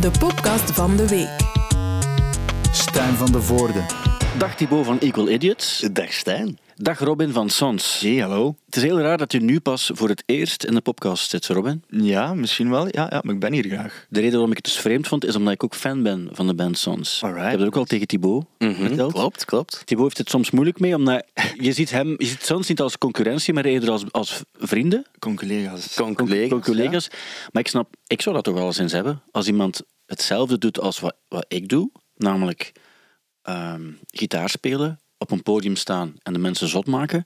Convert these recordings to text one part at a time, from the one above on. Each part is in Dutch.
de podcast van de week. Stijn van de Voorde. Dag Thibaut van Equal Idiots. Dag Stijn. Dag Robin van Sons. Hey, hallo. Het is heel raar dat u nu pas voor het eerst in de podcast zit, Robin. Ja, misschien wel. Ja, ja, maar ik ben hier graag. De reden waarom ik het dus vreemd vond, is omdat ik ook fan ben van de band Sons. Alright. Ik heb dat ook al tegen Thibaut verteld. Klopt, klopt. Thibaut heeft het soms moeilijk mee, omdat je ziet hem, je ziet Sons niet als concurrentie, maar eerder als, als vrienden. Con-collega's. collega's. Maar ik snap, ik zou dat toch wel eens eens hebben. Als iemand hetzelfde doet als wat, wat ik doe, namelijk ehm, gitaar spelen, op een podium staan en de mensen zot maken,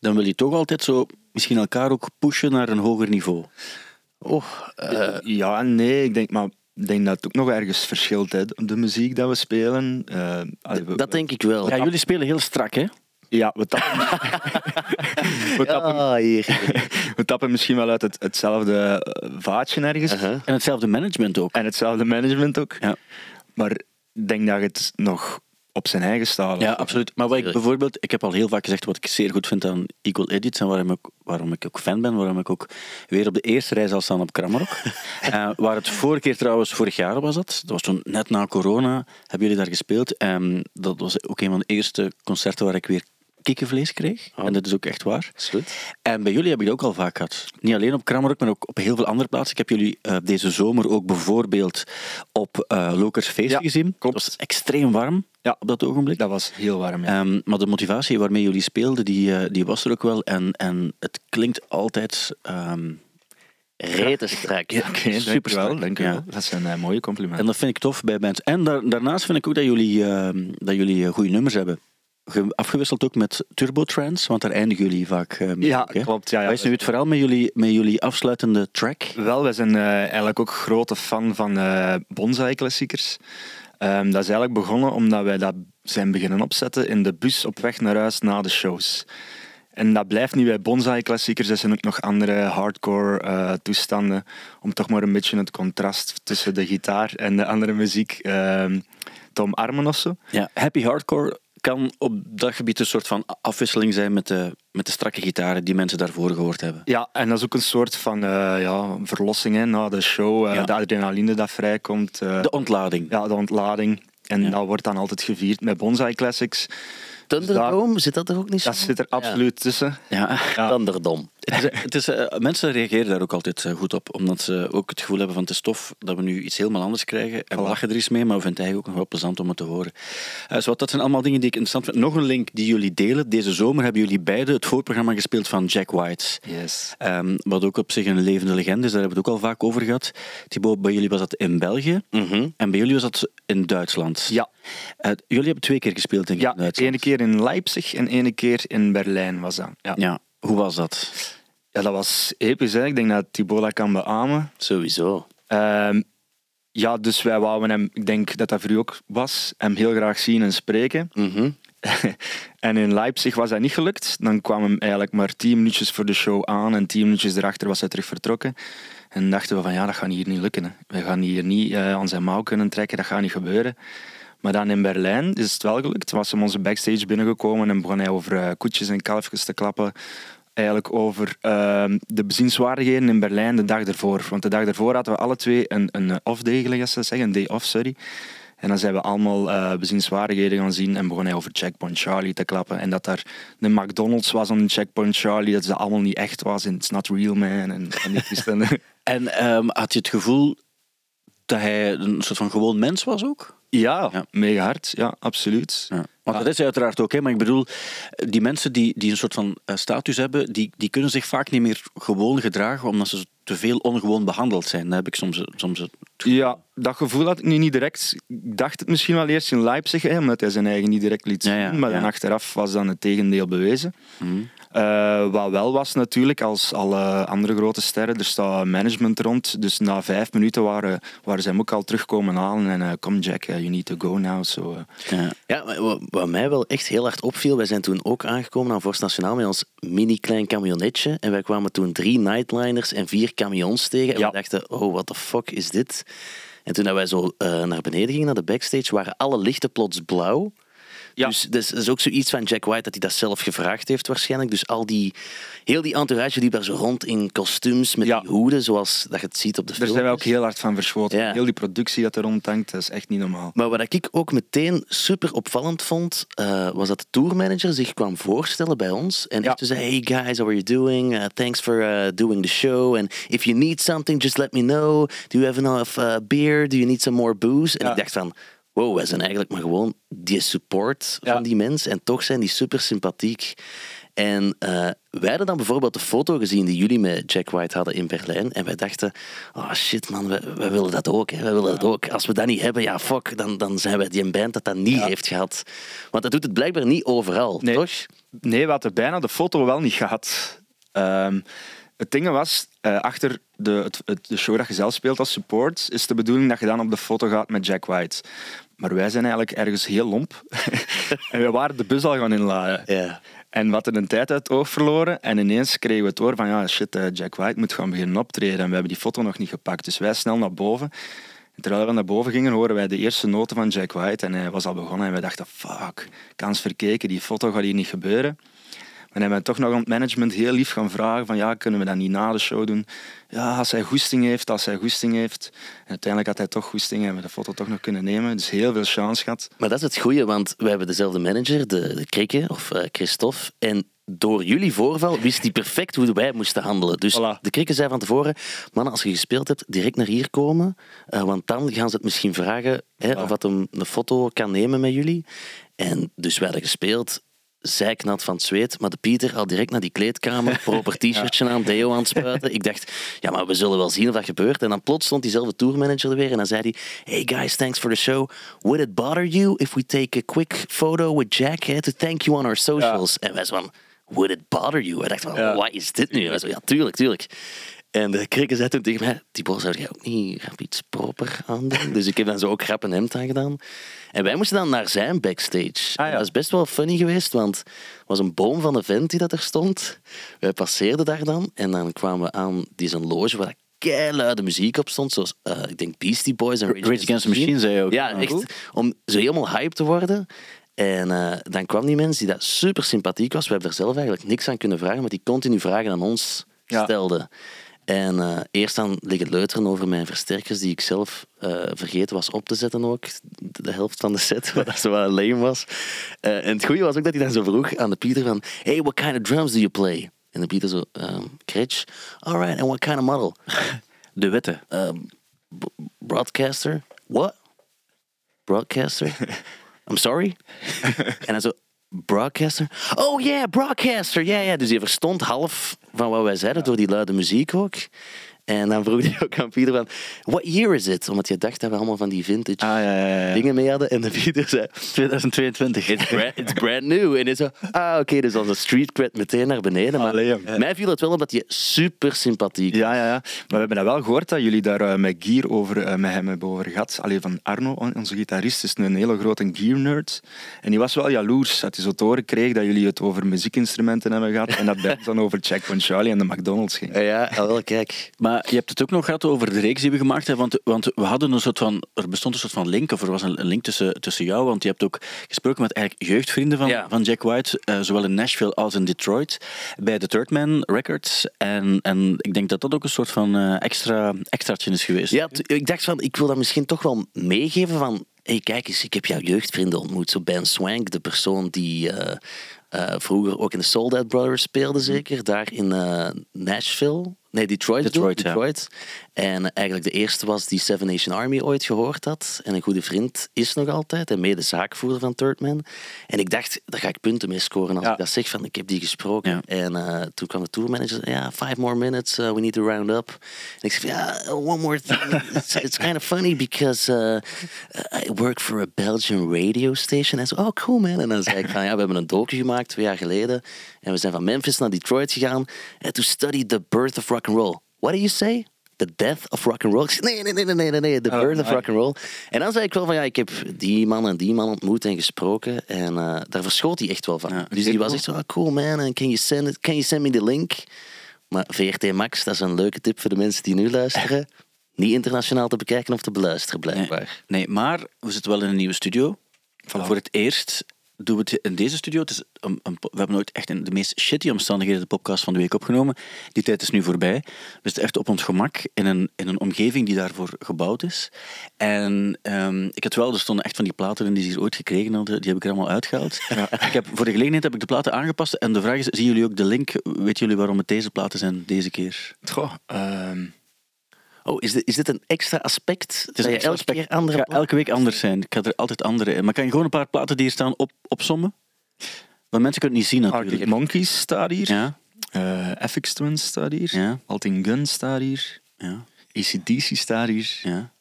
dan wil je toch altijd zo misschien elkaar ook pushen naar een hoger niveau. Oh, eh, ja, nee, ik denk, maar ik denk dat het ook nog ergens verschilt, hè, de muziek dat we spelen. Eh, dat denk ik wel. Ja, jullie spelen heel strak, hè? Ja, we tappen, we, tappen, Ah, hier. we tappen misschien wel uit het, hetzelfde eh, vaatje ergens. En hetzelfde management ook. En hetzelfde management ook. Ja. Maar ik denk dat het nog op zijn eigen staat. Ja, absoluut. Maar wat ik bijvoorbeeld, ik heb al heel vaak gezegd wat ik zeer goed vind aan Equal Edits en waarom ik, waarom ik ook fan ben, waarom ik ook weer op de eerste rij zal staan op Kramarok. Eh, waar het vorige keer trouwens, vorig jaar was dat, dat was toen net na corona, hebben jullie daar gespeeld. En dat was ook een van de eerste concerten waar ik weer kikkenvlees kreeg. Oh. En dat is ook echt waar. Is. En bij jullie heb ik dat ook al vaak gehad. Niet alleen op Kramarok, maar ook op heel veel andere plaatsen. Ik heb jullie eh, deze zomer ook bijvoorbeeld op eh Lokers Feest Ja, gezien. klopt. Het was extreem warm Ja. op dat ogenblik. Dat was heel warm. Ja. Ehm, maar de motivatie waarmee jullie speelden, die, eh, die was er ook wel. En, en het klinkt altijd... ehm, Reten strak. Oké, super dankjewel. Ja. Dat zijn eh, mooie complimenten. en dat vind ik tof bij bands. En daar- daarnaast vind ik ook dat jullie, ehm, dat jullie goede nummers hebben. Ge- Afgewisseld ook met Turbo Trance, want daar eindigen jullie vaak eh, mee. Ja, hè? klopt. Ja, ja. Wat is nu het verhaal met jullie, met jullie afsluitende track? Wel, wij zijn eh, eigenlijk ook grote fan van eh bonsai-klassiekers. Ehm, dat is eigenlijk begonnen omdat wij dat zijn beginnen opzetten in de bus op weg naar huis na de shows. En dat blijft niet bij bonsai-klassiekers. Er zijn ook nog andere hardcore toestanden. Om toch maar een beetje het contrast tussen de gitaar en de andere muziek ehm, te omarmen of zo. Ja, happy hardcore kan op dat gebied een soort van afwisseling zijn met de, met de strakke gitaren die mensen daarvoor gehoord hebben. Ja, en dat is ook een soort van eh, ja, verlossing hè, na de show. eh, Ja. De adrenaline dat vrijkomt. eh, De ontlading. ja, de ontlading. En Ja. dat wordt dan altijd gevierd met Bonsai Classics. Thunderdome, zit dat er ook niet zo? Dat zit er absoluut tussen. Ja. Ja. Thunderdome. Het is, het is, eh, mensen reageren daar ook altijd eh, goed op, omdat ze ook het gevoel hebben van het is tof dat we nu iets helemaal anders krijgen. En we Voilà. lachen er eens mee, maar we vinden het eigenlijk ook nog wel plezant om het te horen. Eh, zo, dat zijn allemaal dingen die ik interessant vind. Nog een link die jullie delen. Deze zomer hebben jullie beide het voorprogramma gespeeld van Jack White. Yes. Ehm, wat ook op zich een levende legende is, daar hebben we het ook al vaak over gehad. Thibaut, bij jullie was dat in België Mhm. en bij jullie was dat in Duitsland. Ja, jullie hebben twee keer gespeeld denk ik, ja in Duitsland. ene keer in Leipzig en ene keer in Berlijn was dat. Ja, Ja, hoe was dat? ja dat was episch. Hè. Ik denk dat Thibaut dat kan beamen. Sowieso. Ehm, ja, dus wij wouden hem, ik denk dat dat voor u ook was, hem heel graag zien en spreken. Mhm. en in Leipzig was dat niet gelukt. Dan kwam hem eigenlijk maar tien minuutjes voor de show aan en tien minuutjes erachter was hij terug vertrokken. En dachten we van ja, dat gaat hier niet lukken. Hè. We gaan hier niet eh, aan zijn mouw kunnen trekken, dat gaat niet gebeuren. Maar dan in Berlijn is het wel gelukt. Was hem onze backstage binnengekomen en begon hij over eh, koetjes en kalfjes te klappen. Eigenlijk over ehm, de bezienswaardigheden in Berlijn de dag ervoor. Want de dag ervoor hadden we alle twee een, een off-day, ze zeggen, een day off, sorry. En dan zijn we allemaal eh bezienswaardigheden gaan zien en begon hij over Checkpoint Charlie te klappen. En dat daar de McDonald's was aan Checkpoint Charlie, dat ze allemaal niet echt was en it's not real man. En, en. En ehm, had je het gevoel dat hij een soort van gewoon mens was ook? Ja, Ja. mega hard. Ja, absoluut. Ja. Want Ja. dat is uiteraard ook, hè. maar ik bedoel, die mensen die, die een soort van eh, status hebben, die, die kunnen zich vaak niet meer gewoon gedragen, omdat ze te veel ongewoon behandeld zijn. Dat heb ik soms, soms Ja, dat gevoel had ik nu niet direct. Ik dacht het misschien wel eerst in Leipzig, hè, omdat hij zijn eigen niet direct liet zien. Ja, ja, maar ja. dan achteraf was dan het tegendeel bewezen. Mhm. Eh, wat wel was natuurlijk, als alle andere grote sterren, er staat management rond. Dus na vijf minuten waren, waren ze hem ook al terugkomen halen. En eh, kom Jack, eh, you need to go now. So. Ja. Ja, maar wat, mij wel echt heel hard opviel, wij zijn toen ook aangekomen aan Vorst Nationaal met ons mini-klein camionetje. En wij kwamen toen drie nightliners en vier camions tegen. En Ja. we dachten, oh, what the fuck is dit? En toen dat wij zo eh, naar beneden gingen, naar de backstage, waren alle lichten plots blauw. Ja. Dus dat is, dat is ook zoiets van Jack White dat hij dat zelf gevraagd heeft waarschijnlijk. Dus al die, heel die entourage liep daar zo rond in kostuums met Ja. die hoeden, zoals dat je het ziet op de Daar film. zijn we ook heel hard van verschoten. Ja. Heel die productie dat er rond hangt, dat is echt niet normaal. Maar wat ik ook meteen super opvallend vond, eh, was dat de tourmanager zich kwam voorstellen bij ons. En echt zei, hey guys, how are you doing? Uh, thanks for uh, doing the show. And if you need something, just let me know. Do you have enough beer? Do you need some more booze? En ik dacht van, wow, wij zijn eigenlijk maar gewoon die support Ja. van die mensen. En toch zijn die super sympathiek. En eh, wij hadden dan bijvoorbeeld de foto gezien die jullie met Jack White hadden in Berlijn. En wij dachten, oh shit man, wij, wij willen dat ook. Hè. Wij willen dat ook. Als we dat niet hebben, ja fuck, dan, dan zijn wij die een band dat dat niet heeft gehad. Want dat doet het blijkbaar niet overal, Nee. toch? Nee, we hadden bijna de foto wel niet gehad. Ehm, het ding was, eh, achter de, het, het- de show dat je zelf speelt als support, is de bedoeling dat je dan op de foto gaat met Jack White. Maar wij zijn eigenlijk ergens heel lomp. en we waren de bus al gaan inladen. Ja. En we hadden een tijd uit het oog verloren. En ineens kregen we het hoor van, ja shit, eh, Jack White moet gaan beginnen optreden. En we hebben die foto nog niet gepakt. Dus wij snel naar boven. En terwijl we naar boven gingen, horen wij de eerste noten van Jack White. En hij was al begonnen. En we dachten, fuck, kans verkeken. Die foto gaat hier niet gebeuren. Hebben we toch nog aan het management heel lief gaan vragen van ja, kunnen we dat niet na de show doen? Ja, als hij goesting heeft, als hij goesting heeft. En uiteindelijk had hij toch goesting en we de foto toch nog kunnen nemen. Dus heel veel chance gehad. Maar dat is het goede, want we hebben dezelfde manager, de, de Krikke, of eh, Christophe. En door jullie voorval wist hij perfect hoe wij moesten handelen. Dus Voilà. de Krikke zei van tevoren, mannen, als je gespeeld hebt, direct naar hier komen. eh, want dan gaan ze het misschien vragen hè, of dat hem een foto kan nemen met jullie. En dus wij hadden gespeeld, zijknat van het zweet. Maar de Pieter al direct naar die kleedkamer, proper t-shirtje aan, deo aan het spuiten. Ik dacht, ja, maar we zullen wel zien of dat gebeurt. En dan plots stond diezelfde tourmanager er weer en dan zei hij, hey guys, thanks for the show. Would it bother you if we take a quick photo with Jack to thank you on our socials? En wij zo van, would it bother you? En dacht van, wat is dit nu? Wij zo, ja, tuurlijk, tuurlijk. En de krikken zei toen tegen mij, Tibor, zou jij ook niet grap iets proper aan doen? Dus ik heb dan zo ook grap een hemd aan gedaan. En wij moesten dan naar zijn backstage. Ah, ja. Dat is best wel funny geweest, want het was een boom van de vent die dat er stond. Wij passeerden daar dan en dan kwamen we aan die zijn loge waar luide muziek op stond, zoals eh, ik denk Beastie Boys en Rage Against the Machine zei je ook. Ja, Ah, echt. Om zo helemaal hype te worden. En eh, dan kwam die mens die dat super sympathiek was. We hebben er zelf eigenlijk niks aan kunnen vragen, maar die continu vragen aan ons Ja. En eh, eerst dan liggen leuteren over mijn versterkers die ik zelf eh, vergeten was op te zetten ook. De helft van de set, wat dat zo wel lame was. Eh, en het goede was ook dat hij dan zo vroeg aan de Pieter van Hey, what kind of drums do you play? En de Pieter zo, um, Kretsch. Alright, and what kind of model? De wetten. um, b- broadcaster. What? Broadcaster? I'm sorry? en hij zo, broadcaster? Oh yeah, broadcaster. Ja, ja. Dus hij verstond half van wat wij zeiden door die luide muziek ook. En dan vroeg hij ook aan Pieter van, what year is it? Omdat je dacht dat we allemaal van die vintage Ah, ja, ja, ja. dingen mee hadden. En de Pieter zei, 2022. It's brand, it's brand new. En hij zo, ah oké, dus onze street cred meteen naar beneden. Maar Allee, mij viel het wel op dat je super sympathiek Ja, ja, ja. Maar we hebben dat wel gehoord dat jullie daar eh, met gear over, eh, met hem hebben over gehad. Alleen van Arno, onze gitarist, is een hele grote gear nerd. En die was wel jaloers dat hij zo te horen kreeg dat jullie het over muziekinstrumenten hebben gehad. En dat dan over Checkpoint Charlie en de McDonald's ging. Ja, ja, wel, kijk. Maar je hebt het ook nog gehad over de reeks die we gemaakt hebben. Want, want we hadden een soort van, er bestond een soort van link, of er was een, link tussen, tussen jou. Want je hebt ook gesproken met eigenlijk jeugdvrienden van, Ja. van Jack White, eh, zowel in Nashville als in Detroit, bij de Third Man Records. En, en ik denk dat dat ook een soort van eh, extra extraatje is geweest. Ja, ik dacht van, ik wil dat misschien toch wel meegeven van... hey, kijk eens, ik heb jouw jeugdvrienden ontmoet. Zo Ben Swank, de persoon die eh, eh, vroeger ook in de Soul Dead Brothers speelde, zeker. Daar in eh, Nashville. Nee, Detroit. Detroit, ja. En eigenlijk de eerste was die Seven Nation Army ooit gehoord had. En een goede vriend is nog altijd. En mede zaakvoerder van Third Man. En ik dacht, daar ga ik punten mee scoren als Ja. ik dat zeg. Van, ik heb die gesproken. Ja. En eh, toen kwam de tourmanager. Ja, five more minutes. uh, we need to round up. En ik zei, ja, one more thing. It's, it's kind of funny because uh, I work for a Belgian radio station. En zo, oh cool man. En dan zei ik van, ja, we hebben een docu gemaakt twee jaar geleden. En we zijn van Memphis naar Detroit gegaan. eh, to study the birth of rock and roll. What do you say? The death of rock and roll. Zei, Nee, nee, nee, nee, nee, nee, the Oh, birth of my. rock and roll. En dan zei ik wel van ja, ik heb die man en die man ontmoet en gesproken. En eh, daar verschoot hij echt wel van. Ja, dus die was echt zo, ah, cool man, and can you, send it, can you send me the link? Maar VRT Max, dat is een leuke tip voor de mensen die nu luisteren. Niet internationaal te bekijken of te beluisteren, blijkbaar. Nee, maar we zitten wel in een nieuwe studio. Voor het eerst doen we het in deze studio. Het is een, een, we hebben nooit echt in de meest shitty omstandigheden de podcast van de week opgenomen. Die tijd is nu voorbij. We zitten echt op ons gemak in een, in een omgeving die daarvoor gebouwd is. En um, ik had wel, er stonden echt van die platen in die ze hier ooit gekregen hadden. Die heb ik er allemaal uitgehaald. Ja. Ik heb, voor de gelegenheid heb ik de platen aangepast. En de vraag is, zien jullie ook de link? Weten jullie waarom het deze platen zijn deze keer? Goh, um Oh, is dit, is dit een extra aspect? Het is dat je elke aspect. keer andere elke week anders zijn. Ik ga er altijd andere in. Maar kan je gewoon een paar platen die hier staan op, opsommen? Want mensen kunnen het niet zien natuurlijk. Arctic Monkeys staat hier. Ja. Uh, FX Twins staat hier. Ja. Alting Gun staat hier. Ja. ACDC staat hier. Ja.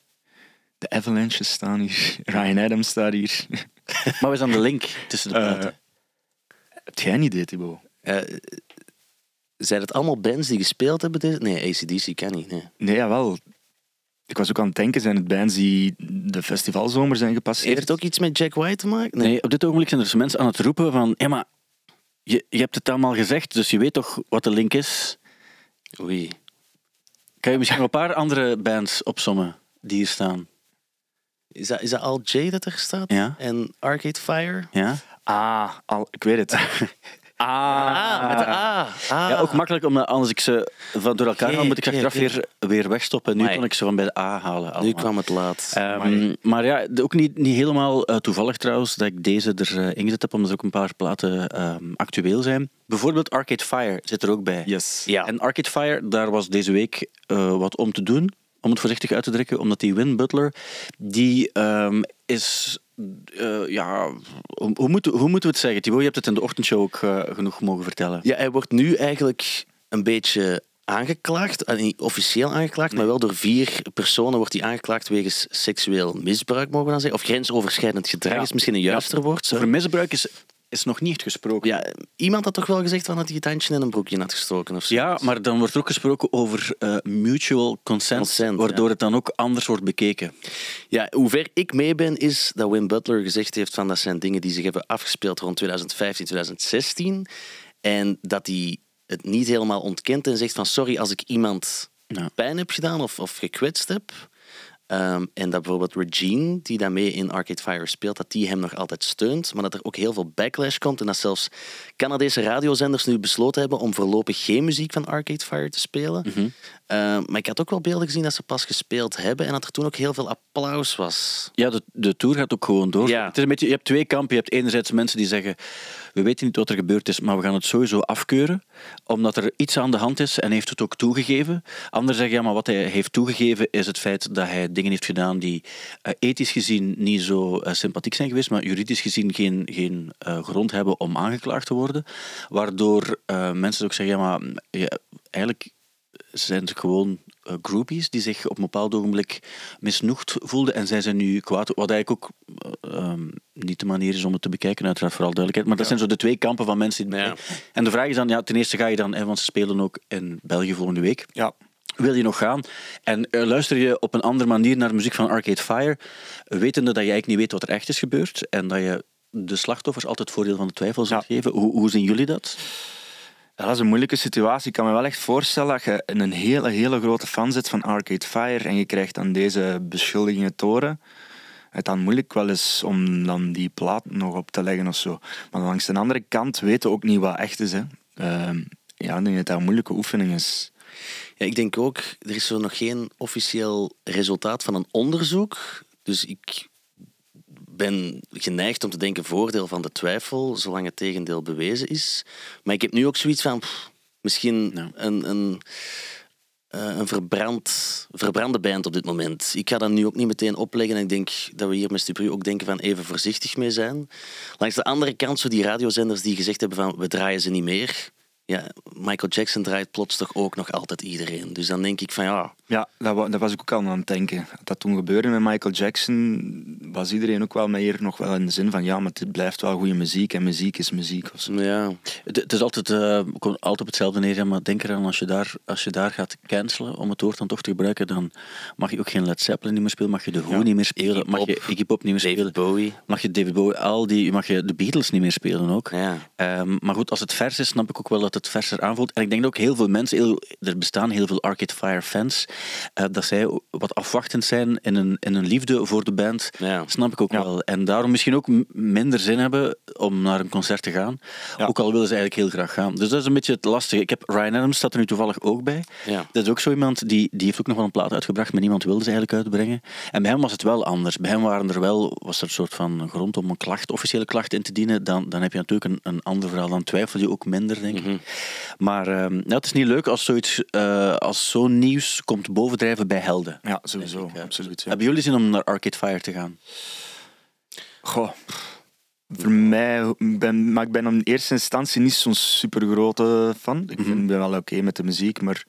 De Avalanches staan hier. Ryan Adams staat hier. maar wat is dan de link tussen de platen? Uh, heb jij een idee, Thibaut? Uh, zijn het allemaal bands die gespeeld hebben? Deze? Nee, ACDC kan niet. Nee. nee, jawel. Ik was ook aan het denken, zijn het bands die de festivalzomer zijn gepasseerd? Heeft het ook iets met Jack White te maken? Nee, op dit ogenblik zijn er dus mensen aan het roepen van... Ja, maar je, je hebt het allemaal gezegd, dus je weet toch wat de link is? Oei. Kan je misschien een paar andere bands opsommen die hier staan? Is dat, is dat Al J dat er staat? Ja. En Arcade Fire? Ja. Ah, al, ik weet het. Ah, met de A. Ah. Ja, ook makkelijk, omdat als ik ze van door elkaar haal, moet ik ze achteraf weer, weer wegstoppen. Nu kon ik ze van bij de A halen. Allemaal. Nu kwam het laat. Um, maar ja, ook niet, niet helemaal uh, toevallig trouwens dat ik deze erin uh, gezet heb, omdat er ook een paar platen um, actueel zijn. Bijvoorbeeld Arcade Fire zit er ook bij. Yes. Ja. En Arcade Fire, daar was deze week uh, wat om te doen om het voorzichtig uit te drukken, omdat die Win Butler, die um, is uh, ja, hoe, moet, hoe moeten we het zeggen? Thibaut, je hebt het in de ochtendshow ook uh, genoeg mogen vertellen. Ja, hij wordt nu eigenlijk een beetje aangeklaagd, uh, niet officieel aangeklaagd, nee. maar wel door vier personen wordt hij aangeklaagd wegens seksueel misbruik, mogen we dan zeggen. Of grensoverschrijdend gedrag ja. is misschien een juister ja. woord. Over misbruik is is nog niet gesproken. Ja, iemand had toch wel gezegd van dat hij het handje in een broekje had gestoken of zo. Ja, maar dan wordt er ook gesproken over uh, mutual consent, consent waardoor ja. het dan ook anders wordt bekeken. Ja, hoe ver ik mee ben, is dat Wim Butler gezegd heeft van dat zijn dingen die zich hebben afgespeeld rond 2015, 2016. En dat hij het niet helemaal ontkent en zegt van sorry als ik iemand ja. pijn heb gedaan of, of gekwetst heb. Um, en dat bijvoorbeeld Regine, die daarmee in Arcade Fire speelt, dat die hem nog altijd steunt. Maar dat er ook heel veel backlash komt. En dat zelfs Canadese radiozenders nu besloten hebben om voorlopig geen muziek van Arcade Fire te spelen. -hmm. Uh, maar ik had ook wel beelden gezien dat ze pas gespeeld hebben en dat er toen ook heel veel applaus was. Ja, de, de tour gaat ook gewoon door. Ja. Het is een beetje, je hebt twee kampen. Je hebt enerzijds mensen die zeggen we weten niet wat er gebeurd is, maar we gaan het sowieso afkeuren, omdat er iets aan de hand is en heeft het ook toegegeven. Anderen zeggen, ja, maar wat hij heeft toegegeven is het feit dat hij dingen heeft gedaan die uh, ethisch gezien niet zo uh, sympathiek zijn geweest, maar juridisch gezien geen, geen uh, grond hebben om aangeklaagd te worden. Waardoor mensen ook zeggen, ja, maar ja, eigenlijk zijn het gewoon uh, groupies die zich op een bepaald ogenblik misnoegd voelden en zij zijn nu kwaad. Wat eigenlijk ook uh, um, niet de manier is om het te bekijken, uiteraard vooral duidelijkheid. Maar dat ja. zijn zo de twee kampen van mensen. Die... Ja. En de vraag is dan, ja, ten eerste ga je dan, hè, want ze spelen ook in België volgende week. Ja. Wil je nog gaan? En uh, luister je op een andere manier naar de muziek van Arcade Fire, wetende dat je eigenlijk niet weet wat er echt is gebeurd en dat je de slachtoffers altijd voordeel van de twijfel zult ja. geven. Hoe, hoe zien jullie dat? Dat is een moeilijke situatie. Ik kan me wel echt voorstellen dat je een hele, hele grote fan zit van Arcade Fire en je krijgt dan deze beschuldigingen toren. Het dan moeilijk wel eens om dan die plaat nog op te leggen of zo. Maar langs de andere kant weten we ook niet wat echt is. Hè. Uh, ja, ik denk dat dat een moeilijke oefening is. Ja, ik denk ook, er is zo nog geen officieel resultaat van een onderzoek. Dus ik ben geneigd om te denken voordeel van de twijfel, zolang het tegendeel bewezen is. Maar ik heb nu ook zoiets van, pff, misschien ja. een, een, uh, een verbrand, verbrande band op dit moment. Ik ga dat nu ook niet meteen opleggen en ik denk dat we hier met Stupru ook denken van even voorzichtig mee zijn. Langs de andere kant, zo die radiozenders die gezegd hebben van we draaien ze niet meer ja, Michael Jackson draait plots toch ook nog altijd iedereen. Dus dan denk ik van ja. Ja, dat, was ik ook al aan het denken. Dat toen gebeurde met Michael Jackson, was iedereen ook wel meer nog wel in de zin van ja, maar het blijft wel goede muziek en muziek is muziek. Of zo. Ja. Het, het is altijd, uh, altijd op hetzelfde neer, maar denk eraan als je, daar, als je daar gaat cancelen, om het woord dan toch te gebruiken, dan mag je ook geen Led Zeppelin niet meer spelen, mag je de Who ja. niet meer spelen, Iggy mag je Iggy Pop niet meer David spelen. Bowie. Mag je David Bowie, al die, mag je de Beatles niet meer spelen ook. Ja. Um, maar goed, als het vers is, snap ik ook wel dat het verser aanvoelt. En ik denk dat ook heel veel mensen, heel, er bestaan heel veel Arcade Fire fans, uh, dat zij wat afwachtend zijn in een, in een liefde voor de band. Ja. Snap ik ook Ja. wel. En daarom misschien ook minder zin hebben om naar een concert te gaan. Ja. Ook al willen ze eigenlijk heel graag gaan. Dus dat is een beetje het lastige. Ik heb Ryan Adams, staat er nu toevallig ook bij. Ja. Dat is ook zo iemand die, die heeft ook nog wel een plaat uitgebracht, maar niemand wilde ze eigenlijk uitbrengen. En bij hem was het wel anders. Bij hem waren er wel, was er een soort van grond om een klacht, officiële klacht in te dienen. Dan, dan heb je natuurlijk een, een ander verhaal. Dan twijfel je ook minder, denk ik. Maar ja, het is niet leuk als zoiets, eh, als zo'n nieuws komt bovendrijven bij helden. Ja, sowieso. Ik. Absoluut. Ja. Hebben jullie zin om naar Arcade Fire te gaan? Goh. Voor mij, ben, maar ik ben in eerste instantie niet zo'n super grote fan. Ik vind, ben wel oké met de muziek, maar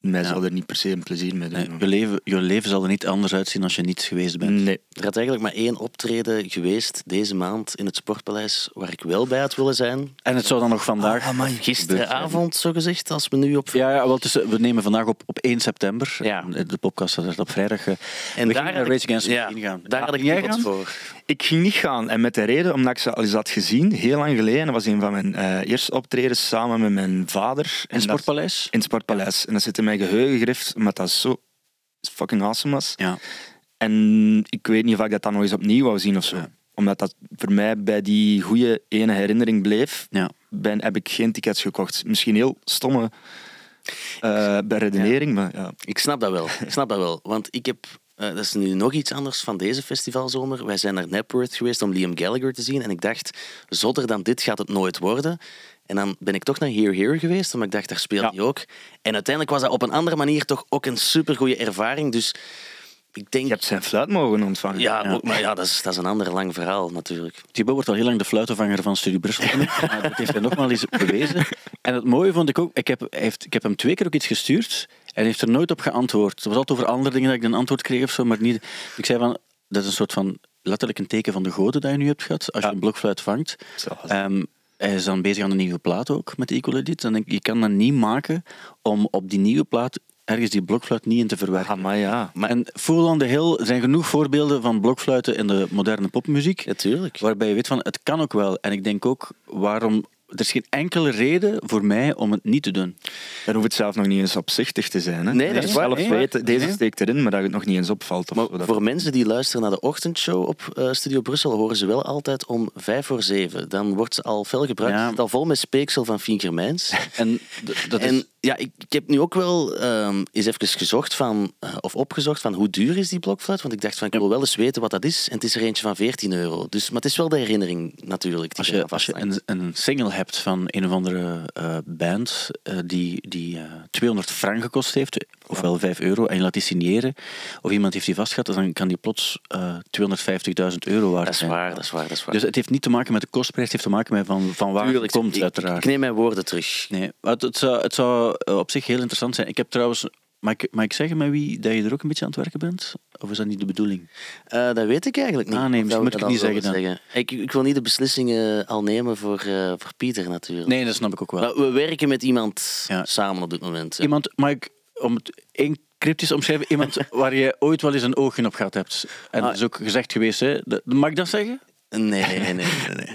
mij Ja. zal er niet per se een plezier mee doen. Nee, je, leven, je leven zal er niet anders uitzien als je niet geweest bent. Nee. Er had eigenlijk maar één optreden geweest deze maand in het Sportpaleis waar ik wel bij had willen zijn. En het zou dan nog vandaag... Gisteravond, zo gezegd, als we nu op... Ja, ja wel, is, we nemen vandaag op, op 1 september. Ja. De podcast is op vrijdag. eh, En we daar naar Rage Against the ja, Machine gaan. Daar Ah, had ik niet voor. Ik ging niet gaan. En met de reden, omdat ik ze al eens had gezien, heel lang geleden. Dat was een van mijn eh, eerste optredens samen met mijn vader. In dat- Sportpaleis? In het Sportpaleis. En dat zit in mijn geheugen gegrift, omdat dat zo fucking awesome was. Ja. En ik weet niet of ik dat dan nog eens opnieuw wou zien of zo. Ja. Omdat dat voor mij bij die goede ene herinnering bleef, Ja. ben, heb ik geen tickets gekocht. Misschien heel stomme eh beredenering, maar ja. Ik snap dat wel. Ik snap dat wel. Want ik heb... eh, dat is nu nog iets anders van deze festivalzomer. Wij zijn naar Napworth geweest om Liam Gallagher te zien. En ik dacht, zotter dan dit gaat het nooit worden. En dan ben ik toch naar Here Here geweest, omdat ik dacht, daar speelt Ja. hij ook. En uiteindelijk was dat op een andere manier toch ook een supergoeie ervaring. Dus ik denk... Je hebt zijn fluit mogen ontvangen. Ja, Ja. Ook, maar ja, dat is, dat is een ander lang verhaal natuurlijk. Thibaut wordt al heel lang de fluitenvanger van Studie Brussel genoemd. maar dat heeft hij nogmaals eens bewezen. En het mooie vond ik ook, ik heb, heeft, ik heb hem twee keer ook iets gestuurd en heeft er nooit op geantwoord. Het was altijd over andere dingen dat ik een antwoord kreeg of zo, maar niet... Ik zei van, dat is een soort van letterlijk een teken van de goden dat je nu hebt gehad, als je Ja. een blokfluit vangt. Ehm, hij is dan bezig aan een nieuwe plaat ook, met Equal Edit. En ik, je kan dat niet maken om op die nieuwe plaat ergens die blokfluit niet in te verwerken. Ah, maar ja. Maar en Fool on the Hill zijn genoeg voorbeelden van blokfluiten in de moderne popmuziek. Natuurlijk. Waarbij je weet van het kan ook wel. En ik denk ook waarom. Er is geen enkele reden voor mij om het niet te doen. Dan hoeft het zelf nog niet eens opzichtig te zijn. Hè. Nee, dat is waar. Zelf Nee, weten, deze nee. steekt erin, maar dat het nog niet eens opvalt. Of Maar zo, dat- voor mensen die luisteren naar de ochtendshow op eh, Studio Brussel, horen ze wel altijd om vijf voor zeven. Dan wordt ze al fel gebruikt. Ja. Het zit al vol met speeksel van Fien Germijns. En dat en is, ja, ik, ik heb nu ook wel ehm, eens even gezocht van, eh, of opgezocht van hoe duur is die blokfluit. Want ik dacht van, ik wil wel eens weten wat dat is. En het is er eentje van 14 euro. Dus, maar het is wel de herinnering natuurlijk. Die als je, als je een, een single hebt van een of andere eh, band eh, die, die eh, 200 frank gekost heeft, ofwel 5 euro, en je laat die signeren, of iemand heeft die vastgehad, dan kan die plots eh 250.000 euro waard Dat is zijn. waar, dat is waar, dat is waar. Dus het heeft niet te maken met de kostprijs, het heeft te maken met van, van waar Tuurlijk, het komt, ik, uiteraard. ik neem mijn woorden terug. Nee, maar het, het, zou, het zou eh, op zich heel interessant zijn. Ik heb trouwens... Mag ik, mag ik zeggen met wie dat je er ook een beetje aan het werken bent? Of is dat niet de bedoeling? Eh, dat weet ik eigenlijk niet. Ah, nee, misschien moet ik het niet zullen Ik, ik wil niet de beslissingen al nemen voor, voor Pieter natuurlijk. Nee, dat snap ik ook wel. Maar we werken met iemand Ja. samen op dit moment. Iemand, mag ik om het één cryptisch omschrijven? Iemand waar je ooit wel eens een oogje op gehad hebt. En Ah. dat is ook gezegd geweest, hè? Mag ik dat zeggen? Nee, nee, nee, nee,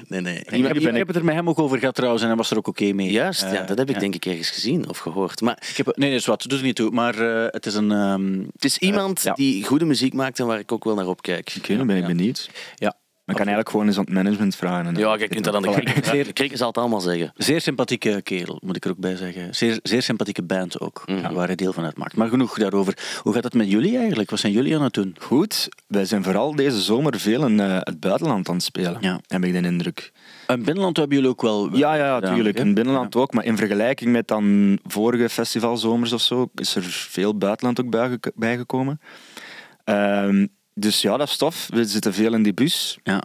nee, nee. Ik Iemand- heb, ik heb het er met hem ook over gehad trouwens en hij was er ook oké mee. Juist, ja, Eh, dat heb ik ja. denk ik ergens gezien of gehoord. Maar Ik heb, nee, dat is wat, doet er niet toe. Maar eh, het is een... ehm, het is iemand ja. die goede muziek maakt en waar ik ook wel naar opkijk. Oké, dan ben ik Ja. benieuwd. ja, kan eigenlijk gewoon eens aan het management vragen. en Ja, je kunt dat aan de krikken. De krikken zal het allemaal zeggen. Zeer sympathieke kerel, moet ik er ook bij zeggen. Zeer, zeer sympathieke band ook, Mhm. waar hij deel van uitmaakt. Maar genoeg daarover. Hoe gaat het met jullie eigenlijk? Wat zijn jullie aan het doen? Goed, wij zijn vooral deze zomer veel in eh, het buitenland aan het spelen, Ja. heb ik de indruk. In binnenland hebben jullie ook wel... Ja, ja, natuurlijk. In het binnenland ook. Maar in vergelijking met dan vorige festivalzomers of zo, is er veel buitenland ook bijge- bijgekomen. Ehm, dus ja, dat is tof. We zitten veel in die bus. Ja.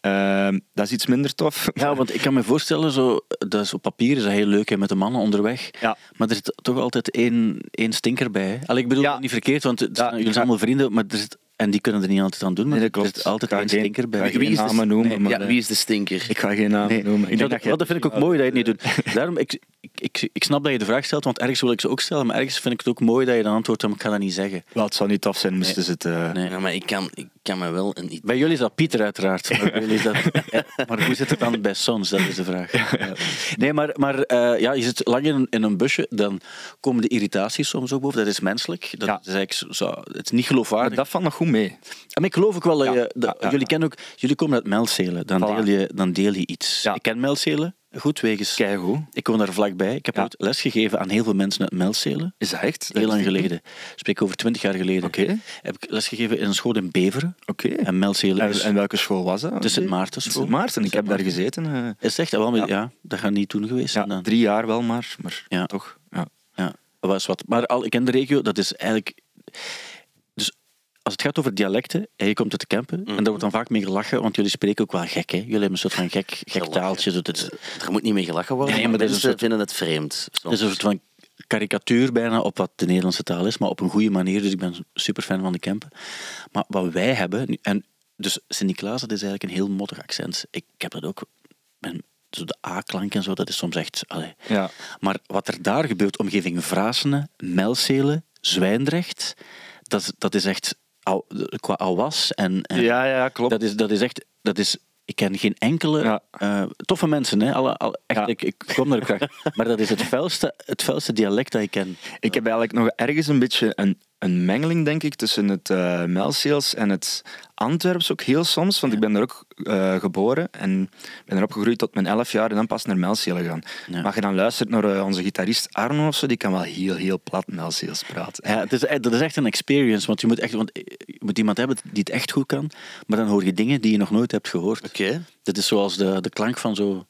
Ehm, dat is iets minder tof. Ja, want ik kan me voorstellen, zo, dat is op papier is dat heel leuk hè, met de mannen onderweg. Ja. Maar er zit toch altijd één, één stinker bij. Hè? Allee, ik bedoel Ja. niet verkeerd, want het Ja, zijn- jullie zijn allemaal vrienden, maar er zit, en die kunnen er niet altijd aan doen. Maar Nee, dat er zit altijd Ik ga één geen- stinker ik bij. ga Wie geen is de- namen noemen. Nee, maar, Ja, eh, wie is de stinker? Ik ga geen namen Nee, noemen. Ik dat, denk dat, dat, dat vind ik ook mooi dat je het niet doet. Daarom, ik, ik, ik, ik snap dat je de vraag stelt, want ergens wil ik ze ook stellen, maar ergens vind ik het ook mooi dat je dan antwoordt, maar ik ga dat niet zeggen. Wel, het zou niet tof zijn moesten ze het... eh, Nee. Ja, maar ik kan, ik kan me wel een idee... Bij jullie is dat Pieter uiteraard. Maar, bij jullie is dat, Ja, maar hoe zit het dan bij Sons? Dat is de vraag. Ja. Nee, maar, maar eh, ja, je zit lang in een, in een busje, dan komen de irritaties soms ook boven. Dat is menselijk. Dat Ja. is eigenlijk zo, het is niet Maar geloofwaardig. dat valt nog goed mee. Maar ik geloof ook wel dat je... dat- jullie, kennen ook, jullie komen uit Melzelen. Dan, Voilà. deel je, dan deel je iets. Ik ken Melzelen goed, wegens... Keigoed. Ik woon daar vlakbij. Ik heb ooit lesgegeven aan heel veel mensen uit Melzelen. Is dat echt? Heel lang geleden. Spreek over twintig jaar geleden. Oké. Heb ik lesgegeven in een school in Beveren. Oké. En Melzelen En, is... en welke school was dat? De Sint Maartenschool. Sint Maarten. Ik heb daar gezeten. eh, Is het echt? Wel, Ja. dat gaat niet toen geweest ja, drie jaar wel maar, maar Ja. toch. Ja. Ja, was wat. Maar al, ik ken de regio, dat is eigenlijk... Als het gaat over dialecten, en je komt uit de Kempen, en daar wordt dan vaak mee gelachen, want jullie spreken ook wel gek, hè? Jullie hebben een soort van gek, gek taaltje. Zo, dat is, Er moet niet mee gelachen worden, Nee, maar, mensen soort- vinden het vreemd. dat is een soort van karikatuur bijna op wat de Nederlandse taal is, maar op een goede manier. Dus ik ben super fan van de Kempen. Maar wat wij hebben, en dus Sint-Niklaas, dat is eigenlijk een heel mottig accent. Ik, ik heb dat ook, ben, zo de A-klank en zo, dat is soms echt... Allee. Ja. Maar wat er daar gebeurt, omgeving Vrasenen, Melzelen, Zwijndrecht, dat, dat is echt al, qua alwas en, en Ja, ja, klopt. dat is, dat is echt, dat is, ik ken geen enkele Ja. eh, toffe mensen, hè? Alle, alle- echt, Ja. ik, ik kom ook graag. Maar dat is het felste, het felste dialect dat ik ken. Ik heb eigenlijk nog ergens een beetje een, een mengeling, denk ik, tussen het eh Melseels en het Antwerps ook heel soms. Want ik ben daar ook eh, geboren en ben er opgegroeid tot mijn elf jaar en dan pas naar Melseelen gaan. Ja. Maar als je dan luistert naar eh, onze gitarist Arno of zo, die kan wel heel, heel plat Melseels praten. Ja, het is, dat is echt een experience, want je moet, echt, want je moet iemand hebben die het echt goed kan, maar dan hoor je dingen die je nog nooit hebt gehoord. Oké. Dit is zoals de, de klank van zo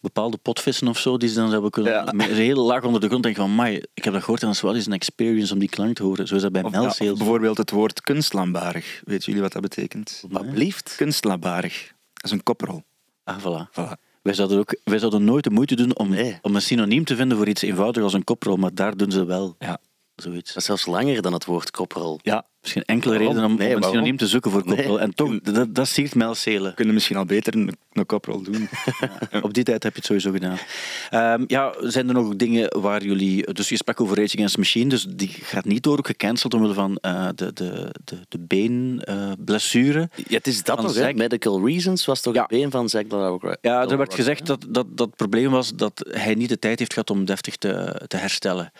bepaalde potvissen of zo, die ze dan hebben kunnen... Ja. Met hele laag onder de grond denk van, mai, ik heb dat gehoord en dat is wel eens een experience om die klank te horen. Zo is dat bij Melseels. of bijvoorbeeld het woord kunstlambarig. Weet jullie wat dat betekent? Alsjeblieft. Kunstlambarig. Dat is een koprol. Ah, voilà. Voilà. Wij zouden, ook, wij zouden nooit de moeite doen om, Nee. om een synoniem te vinden voor iets eenvoudig als een koprol, maar daar doen ze wel Ja. zoiets. Dat is zelfs langer dan het woord koprol. ja, Misschien enkele Waarom? reden om, Nee, om een synoniem te zoeken voor koprol. Nee. En toch, dat, dat siert Melzelen. we kunnen misschien al beter een, een koprol doen. Op die tijd heb je het sowieso gedaan. Ehm, ja, zijn er nog dingen waar jullie... Dus je sprak over Rage Against the Machine, dus die gaat niet door ook gecanceld omwille van eh, de, de, de, de beenblessure. Ja, het is dat nog, hè? Medical reasons was toch Ja. het been van Zack Ja, er werd gezegd dat, dat dat het probleem was dat hij niet de tijd heeft gehad om deftig te, te herstellen.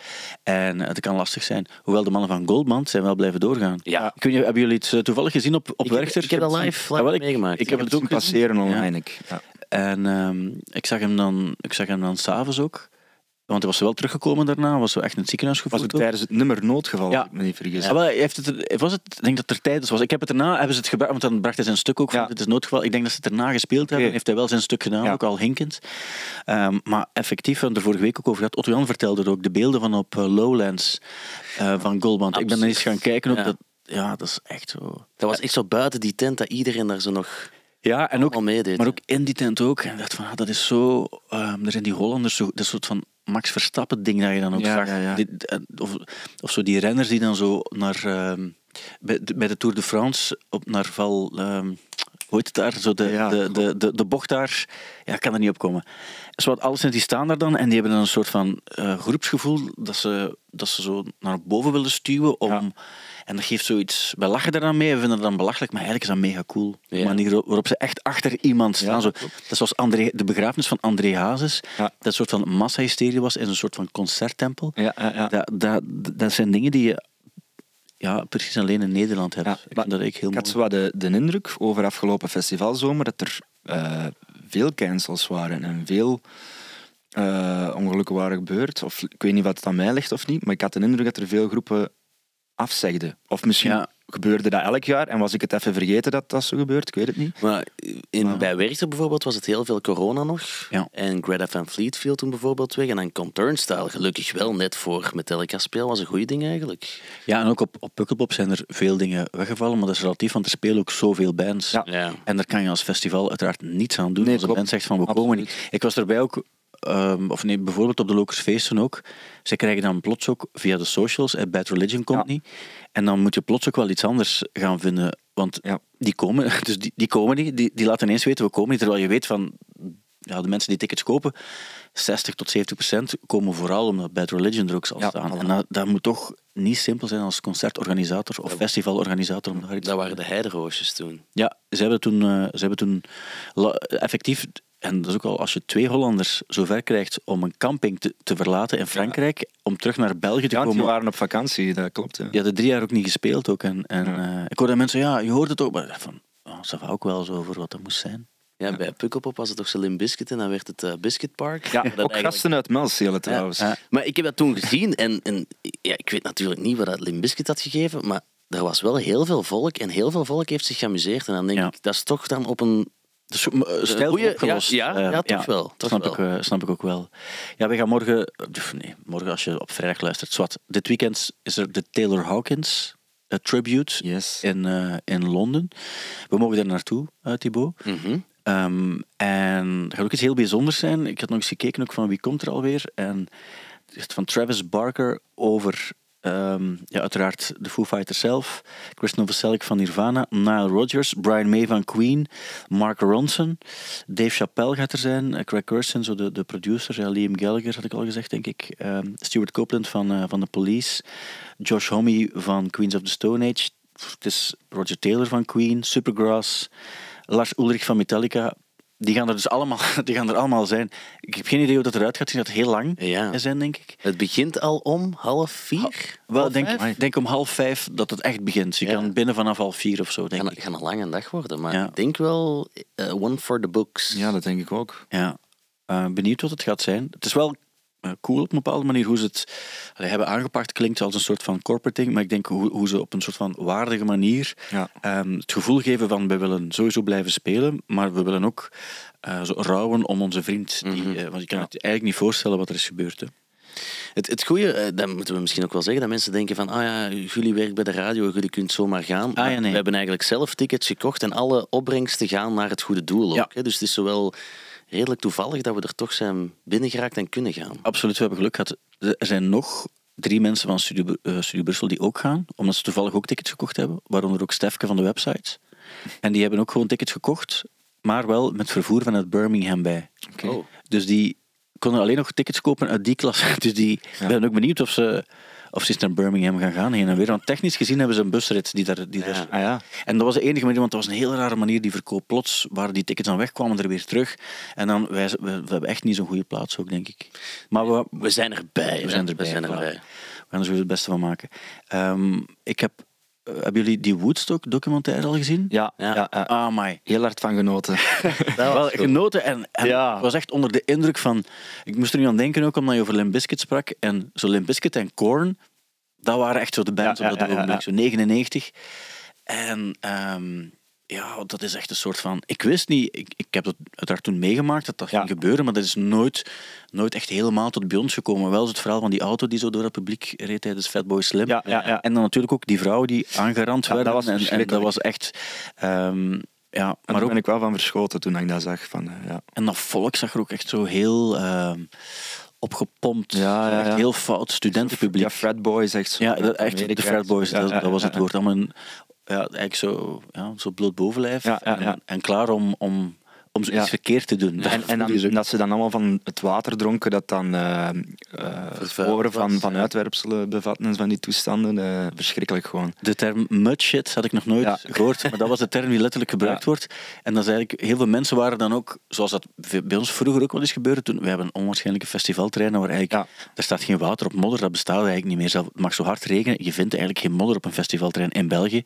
En het kan lastig zijn. Hoewel de mannen van Goldband zijn wel blijven doorgaan. Ja. Ik weet niet, hebben jullie het eh, toevallig gezien op, op Ik heb- Werchter? ik heb dat het live- ik- meegemaakt. Ik heb het ook passeren online. En ehm, ik zag hem dan, ik zag hem dan s'avonds ook. Want hij was wel teruggekomen daarna, was zo echt in het ziekenhuis was gevoerd. ook tijdens het nummer noodgeval, Ja. me niet vergis. Ja, wel, hij heeft het, was het, ik denk dat er tijdens was. Ik heb het erna, hebben ze het gebruikt, want dan bracht hij zijn stuk ook van, Ja. het is noodgeval. Ik denk dat ze het erna gespeeld hebben, heeft hij wel zijn stuk gedaan, Ja. ook al hinkend. Ehm, maar effectief, we hebben het er vorige week ook over gehad, Otto Jan vertelde er ook, de beelden van op eh, Lowlands eh, van Goldband. Ik ben er eens gaan kijken, ook, Ja. dat, ja, dat is echt zo... Dat was echt zo buiten die tent dat iedereen daar zo nog Ja, en ook, maar ook in die tent ook. En ik dacht van, ah, dat is zo... ehm, er zijn die Hollanders, zo, dat soort van Max Verstappen ding dat je dan ook Ja, zag. ja, eh, of, of zo die renners die dan zo naar... ehm, bij, de, bij de Tour de France op naar Val... ehm, hoe heet het daar? Zo de, Ja, de, de, de, de bocht daar. Ja, ik kan er niet op komen. Zo wat alles die staan daar dan en die hebben dan een soort van eh, groepsgevoel dat ze, dat ze zo naar boven willen stuwen om... Ja. En dat geeft zoiets... Wij lachen daar dan mee, we vinden dat dan belachelijk, maar eigenlijk is dat mega cool. De manier waarop ze echt achter iemand staan. Ja, zo, dat is zoals André, de begrafenis van André Hazes. Ja. Dat een soort van massahysterie was in een soort van concerttempel. Ja, ja, ja. Dat, dat, dat zijn dingen die je ja, precies alleen in Nederland hebt. Ja, ik dat ik heel Ik had zo de, de indruk over afgelopen festivalzomer dat er eh, veel cancels waren en veel eh, ongelukken waren gebeurd. Of, ik weet niet wat het aan mij ligt of niet, maar ik had de indruk dat er veel groepen afzegden. Of misschien Ja. gebeurde dat elk jaar en was ik het even vergeten dat dat zo gebeurt, ik weet het niet. Maar in, bij Werchter bijvoorbeeld was het heel veel corona nog. Ja. En Greta Van Fleet viel toen bijvoorbeeld weg. En dan komt Turnstile gelukkig wel net voor Metallica speel. was een goede ding eigenlijk. Ja, en ook op, op Pukkelpop zijn er veel dingen weggevallen, maar dat is relatief, want er spelen ook zoveel bands. Ja. Ja. En daar kan je als festival uiteraard niets aan doen. Nee, als een band zegt van we komen niet. Ik was erbij ook, ehm, of nee, bijvoorbeeld op de Locus Feesten ook. Zij krijgen dan plots ook via de socials, eh, Bad Religion komt Ja. niet. En dan moet je plots ook wel iets anders gaan vinden. Want Ja. die komen, dus die, die komen niet, die, die laten ineens weten we komen niet. Terwijl je weet van ja, de mensen die tickets kopen, 60 tot 70 procent komen vooral omdat Bad Religion er ook zal Ja, staan. voilà. En dat, dat moet toch niet simpel zijn als concertorganisator of festivalorganisator. Om daar iets Dat waren de heideroosjes toen. ja, ze hebben toen, eh, ze hebben toen effectief, en dat is ook al als je twee Hollanders zover krijgt om een camping te, te verlaten in Frankrijk, om terug naar België te Ja, komen. waren op vakantie, dat klopt. Ja. Die hadden drie jaar ook niet gespeeld ook. En, en Ja. eh, ik hoorde mensen, ja, je hoort het ook, maar van, oh, dat ook wel zo voor wat dat moest zijn. Ja, bij Pukkelpop was het toch Slim Biscuit en dan werd het eh, Biscuit Park. Ja, Dat ook eigenlijk- gasten uit Melstelen trouwens. Ja. Maar ik heb dat toen gezien en, en ja, ik weet natuurlijk niet wat dat Lim Biscuit had gegeven, maar er was wel heel veel volk en heel veel volk heeft zich geamuseerd. En dan denk Ja. ik, dat is toch dan op een... Dus uh, stijl goeie- opgelost. ja, ja, Eh, ja, toch wel, toch snap, wel. Ik, eh, snap ik ook wel. Ja, we gaan morgen... nee, morgen als je op vrijdag luistert. Zwat, dit weekend is er de Taylor Hawkins eh, Tribute Yes. in, eh, in Londen. We mogen daar naartoe, uh, Thibaut. Mhm. Ehm, en dat gaat ook iets heel bijzonders zijn. Ik had nog eens gekeken ook van wie komt er alweer. En het is van Travis Barker over ehm, ja, uiteraard de Foo Fighters zelf. Chris Novoselic van Nirvana. Nile Rodgers. Brian May van Queen. Mark Ronson. Dave Chappelle gaat er zijn. eh, Craig Curson, zo de, de producer. Liam Gallagher had ik al gezegd, denk ik. Ehm, Stuart Copeland van, eh, van The Police. Josh Homme van Queens of the Stone Age. Het is Roger Taylor van Queen. Supergrass. Lars Ulrich van Metallica. Die gaan er dus allemaal, die gaan er allemaal zijn. Ik heb geen idee hoe dat eruit gaat zien. Dat heel lang Ja. zijn, denk ik. Het begint al om half vier? Wel, Half denk, vijf? denk om half vijf dat het echt begint. Je Ja. kan binnen vanaf half vier of zo, denk Gaan, ik. gaan een lange dag worden, maar Ja. ik denk wel eh, one for the books. Ja, dat denk ik ook. Ja. Eh, benieuwd wat het gaat zijn. Het is wel cool op een bepaalde manier hoe ze het allee, hebben aangepakt. Klinkt als een soort van corporate ding, maar ik denk hoe, hoe ze op een soort van waardige manier Ja. ehm, het gevoel geven van we willen sowieso blijven spelen, maar we willen ook eh, zo rouwen om onze vriend. Die, Mhm. eh, want je kan het eigenlijk niet voorstellen wat er is gebeurd. Hè. Het, het goede, eh, dat moeten we misschien ook wel zeggen, dat mensen denken van, ah ja, jullie werkt bij de radio, jullie kunt zomaar gaan. Ah, ja, Maar nee. We hebben eigenlijk zelf tickets gekocht en alle opbrengsten gaan naar het goede doel Ja. ook. Hè? Dus het is zowel redelijk toevallig dat we er toch zijn binnengeraakt en kunnen gaan. Absoluut, we hebben geluk gehad. Er zijn nog drie mensen van Studio, eh, Brussel die ook gaan, omdat ze toevallig ook tickets gekocht hebben, waaronder ook Stefke van de website. En die hebben ook gewoon tickets gekocht, maar wel met vervoer vanuit Birmingham bij. Oké. Oh. Dus die konden alleen nog tickets kopen uit die klas. Dus die Ja. ben ook benieuwd of ze, of ze eens naar Birmingham gaan gaan, heen en weer. Want technisch gezien hebben ze een busrit die daar... Die daar Ah ja. en dat was de enige manier, want dat was een heel rare manier, die verkoop. Plots waren die tickets dan weg, kwamen er weer terug. En dan, wij, we, we hebben echt niet zo'n goede plaats ook, denk ik. Maar we, We zijn erbij. we zijn erbij. We zijn erbij. We gaan er sowieso het beste van maken. Ehm, ik heb... eh, hebben jullie die Woodstock documentaire al gezien? Ja, Ja. ja. Ah, my. heel hard van genoten. Dat Wel genoten en, en Ja. ik was echt onder de indruk van... Ik moest er nu aan denken ook, omdat je over Limp Bizkit sprak. En zo Limp Bizkit en Korn, dat waren echt zo de bands Ja, ja, op dat ja, ja, ogenblik, ja. zo 99. En ehm, ja, dat is echt een soort van... Ik wist niet, ik, ik heb dat uiteraard toen meegemaakt, dat dat Ja. ging gebeuren, maar dat is nooit, nooit echt helemaal tot bij ons gekomen. Wel is het verhaal van die auto die zo door het publiek reed tijdens Fatboy Slim. Ja, ja, ja. En dan natuurlijk ook die vrouwen die aangerand Ja, dat werden. was en, en dat was echt... ehm, ja, Maar daar ook ben ik wel van verschoten toen ik dat zag. Van, eh, ja. en dat volk zag er ook echt zo heel ehm, opgepompt. Ja, ja, Echt heel fout studentenpubliek. Ja, frat boys, echt zo. Ja, dat, echt de frat boys, dat, was het woord. Allemaal ja, eigenlijk zo, ja, zo bloot bovenlijf. Ja, ja, ja. En, en klaar om, om, om zoiets Ja. verkeerd te doen. En, en dan, dat ze dan allemaal van het water dronken dat dan eh eh, sporen van, was, van ja. uitwerpselen bevatten en van die toestanden. eh, verschrikkelijk gewoon. De term mudshit had ik nog nooit Ja. gehoord, maar dat was de term die letterlijk gebruikt Ja. wordt. En dat is eigenlijk, heel veel mensen waren dan ook, zoals dat bij ons vroeger ook wel eens gebeurde, toen, we hebben een onwaarschijnlijke festivalterrein waar eigenlijk, er staat geen water op modder, dat bestaat eigenlijk niet meer. Zelf- Het mag zo hard regenen, je vindt eigenlijk geen modder op een festivalterrein in België.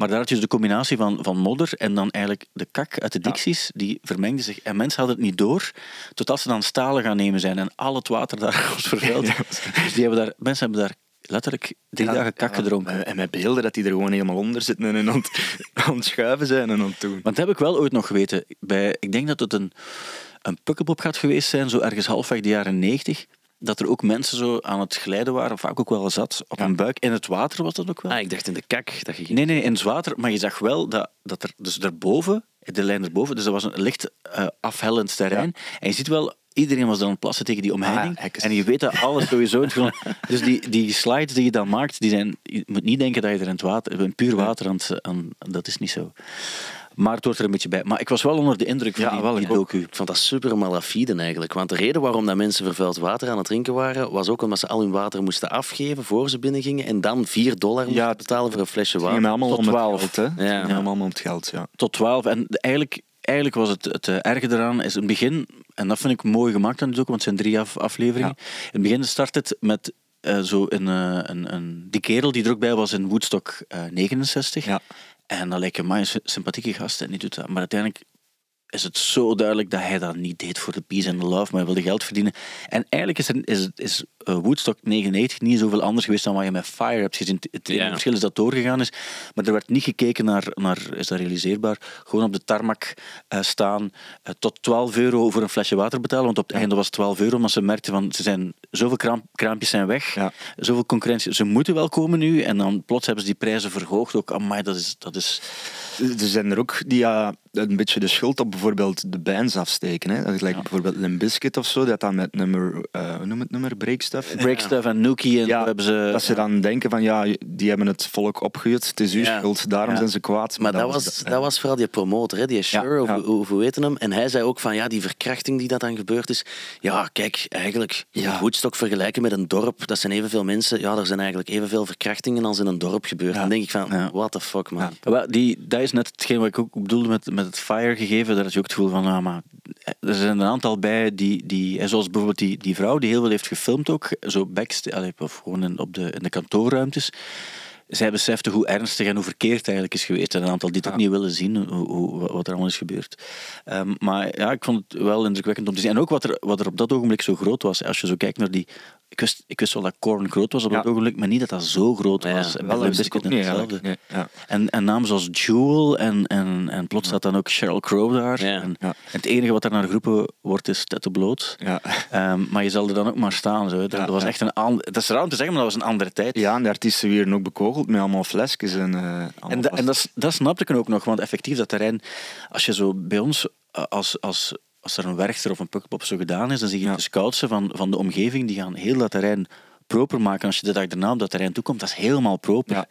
Maar daar had je dus de combinatie van, van modder en dan eigenlijk de kak uit de dicties, die vermengde zich. En mensen hadden het niet door, totdat ze dan stalen gaan nemen zijn en al het water daar was vervuild. Dus die hebben daar, mensen hebben daar letterlijk drie Ja, dagen kak ja, gedronken. En met beelden dat die er gewoon helemaal onder zitten en aan het, aan het schuiven zijn en aan het doen. Want dat heb ik wel ooit nog geweten. Bij, ik denk dat het een, een pukkelpop gaat geweest zijn, zo ergens halfweg de jaren 90. Dat er ook mensen zo aan het glijden waren, vaak ook wel zat, op hun buik. In het water was dat ook wel. Ah, ik dacht in de kak dat je. Nee, nee, in het water. Maar je zag wel dat, dat er dus daarboven, de lijn erboven, dus dat was een licht eh, afhellend terrein. En je ziet wel, iedereen was dan aan het plassen tegen die omheining. Ah, en je weet dat alles sowieso... dus die, die slides die je dan maakt, die zijn, je moet niet denken dat je er in het water, in puur water aan, het- aan dat is niet zo. Maar het hoort er een beetje bij. Maar ik was wel onder de indruk van Ja, die, wel, die ook. docu. Ik vond dat super malafide eigenlijk. Want de reden waarom dat mensen vervuild water aan het drinken waren, was ook omdat ze al hun water moesten afgeven voor ze binnengingen en dan 4 dollar moesten Ja, betalen voor een flesje Het ging water. hem allemaal Tot om het 12. geld, hè. Het Ja. ging hem allemaal om het geld, ja. Tot 12. En eigenlijk, eigenlijk was het, het eh, erge eraan, is in het begin, en dat vind ik mooi gemaakt aan de docu, want het zijn drie af- afleveringen. In het begin start het met eh, zo een, eh, een, een, die kerel die er ook bij was in Woodstock eh, 69. Ja. En dat lijkt mij sympathieke gast en die doet dat. Maar uiteindelijk is het zo duidelijk dat hij dat niet deed voor de peace and the love, maar hij wilde geld verdienen. En eigenlijk is, er, is, is eh, Woodstock 99 niet zoveel anders geweest dan wat je met Fire hebt gezien. Het enige Ja. verschil is dat doorgegaan is, maar er werd niet gekeken naar, naar is dat realiseerbaar, gewoon op de tarmac eh, staan, eh, tot 12 euro voor een flesje water betalen, want op het einde was het 12 euro, omdat ze merkten van, ze zijn, zoveel kraam, kraampjes zijn weg, Ja. zoveel concurrentie, ze moeten wel komen nu, en dan plots hebben ze die prijzen verhoogd ook. Amai, dat is... Dat is Er zijn er ook die ja, een beetje de schuld op bijvoorbeeld de bands afsteken. Hè. Dat lijkt bijvoorbeeld Limp Bizkit of zo, dat dan met nummer, hoe noem het nummer, Breakstuff. Breakstuff en Nookie, en Ja, hebben ze... dat ze dan denken van ja, die hebben het volk opgejut, het is uw schuld, daarom zijn ze kwaad. Maar dat was, dat was vooral die promotor, hè, die Sure, of, hoe- weten hem. En hij zei ook van, ja, die verkrachting die dat dan gebeurd is. Ja, kijk, eigenlijk, je Ja. Woodstock vergelijken met een dorp. Dat zijn evenveel mensen. Ja, er zijn eigenlijk evenveel verkrachtingen als in een dorp gebeurd. Dan denk ik van, Ja. what the fuck, man. Die, dat is net hetgeen wat ik ook bedoelde met, met het fire gegeven. Daar is je ook het gevoel van, ah, maar er zijn een aantal bij die, die zoals bijvoorbeeld die, die vrouw die heel veel heeft gefilmd ook, zo backstage, of gewoon in, op de, in de kantoorruimtes. Zij besefte hoe ernstig en hoe verkeerd het eigenlijk is geweest. En een aantal die het ook niet willen zien, hoe, hoe- wat er allemaal is gebeurd. Ehm, maar ja, ik vond het wel indrukwekkend om te zien. En ook wat er, wat er op dat ogenblik zo groot was. Als je zo kijkt naar die... Ik wist, ik wist wel dat Korn groot was op dat Ja. ogenblik, maar niet dat dat zo groot Ja, was. En wel Bizkit ook niet hetzelfde. Nee, ja. En, en namen zoals Jewel en, en, en plots staat dan ook Sheryl Crow daar. En, het enige wat er naar geroepen wordt is Tette Bloot. Ja. Ehm, maar je zal er dan ook maar staan. Zo. Dat, was echt een an- dat is raar om te zeggen, maar dat was een andere tijd. ja, en de artiesten werden ook bekogeld met allemaal flesjes. En, eh, allemaal En, da- en dat, dat snapte ik ook nog, want effectief dat terrein, als je zo bij ons, eh, als, als, als er een werchter of een pukkelpop zo gedaan is, dan zie je Ja. de scoutsen van, van de omgeving, die gaan heel dat terrein proper maken. Als je de dag daarna op dat terrein toekomt, dat is helemaal proper. Ja.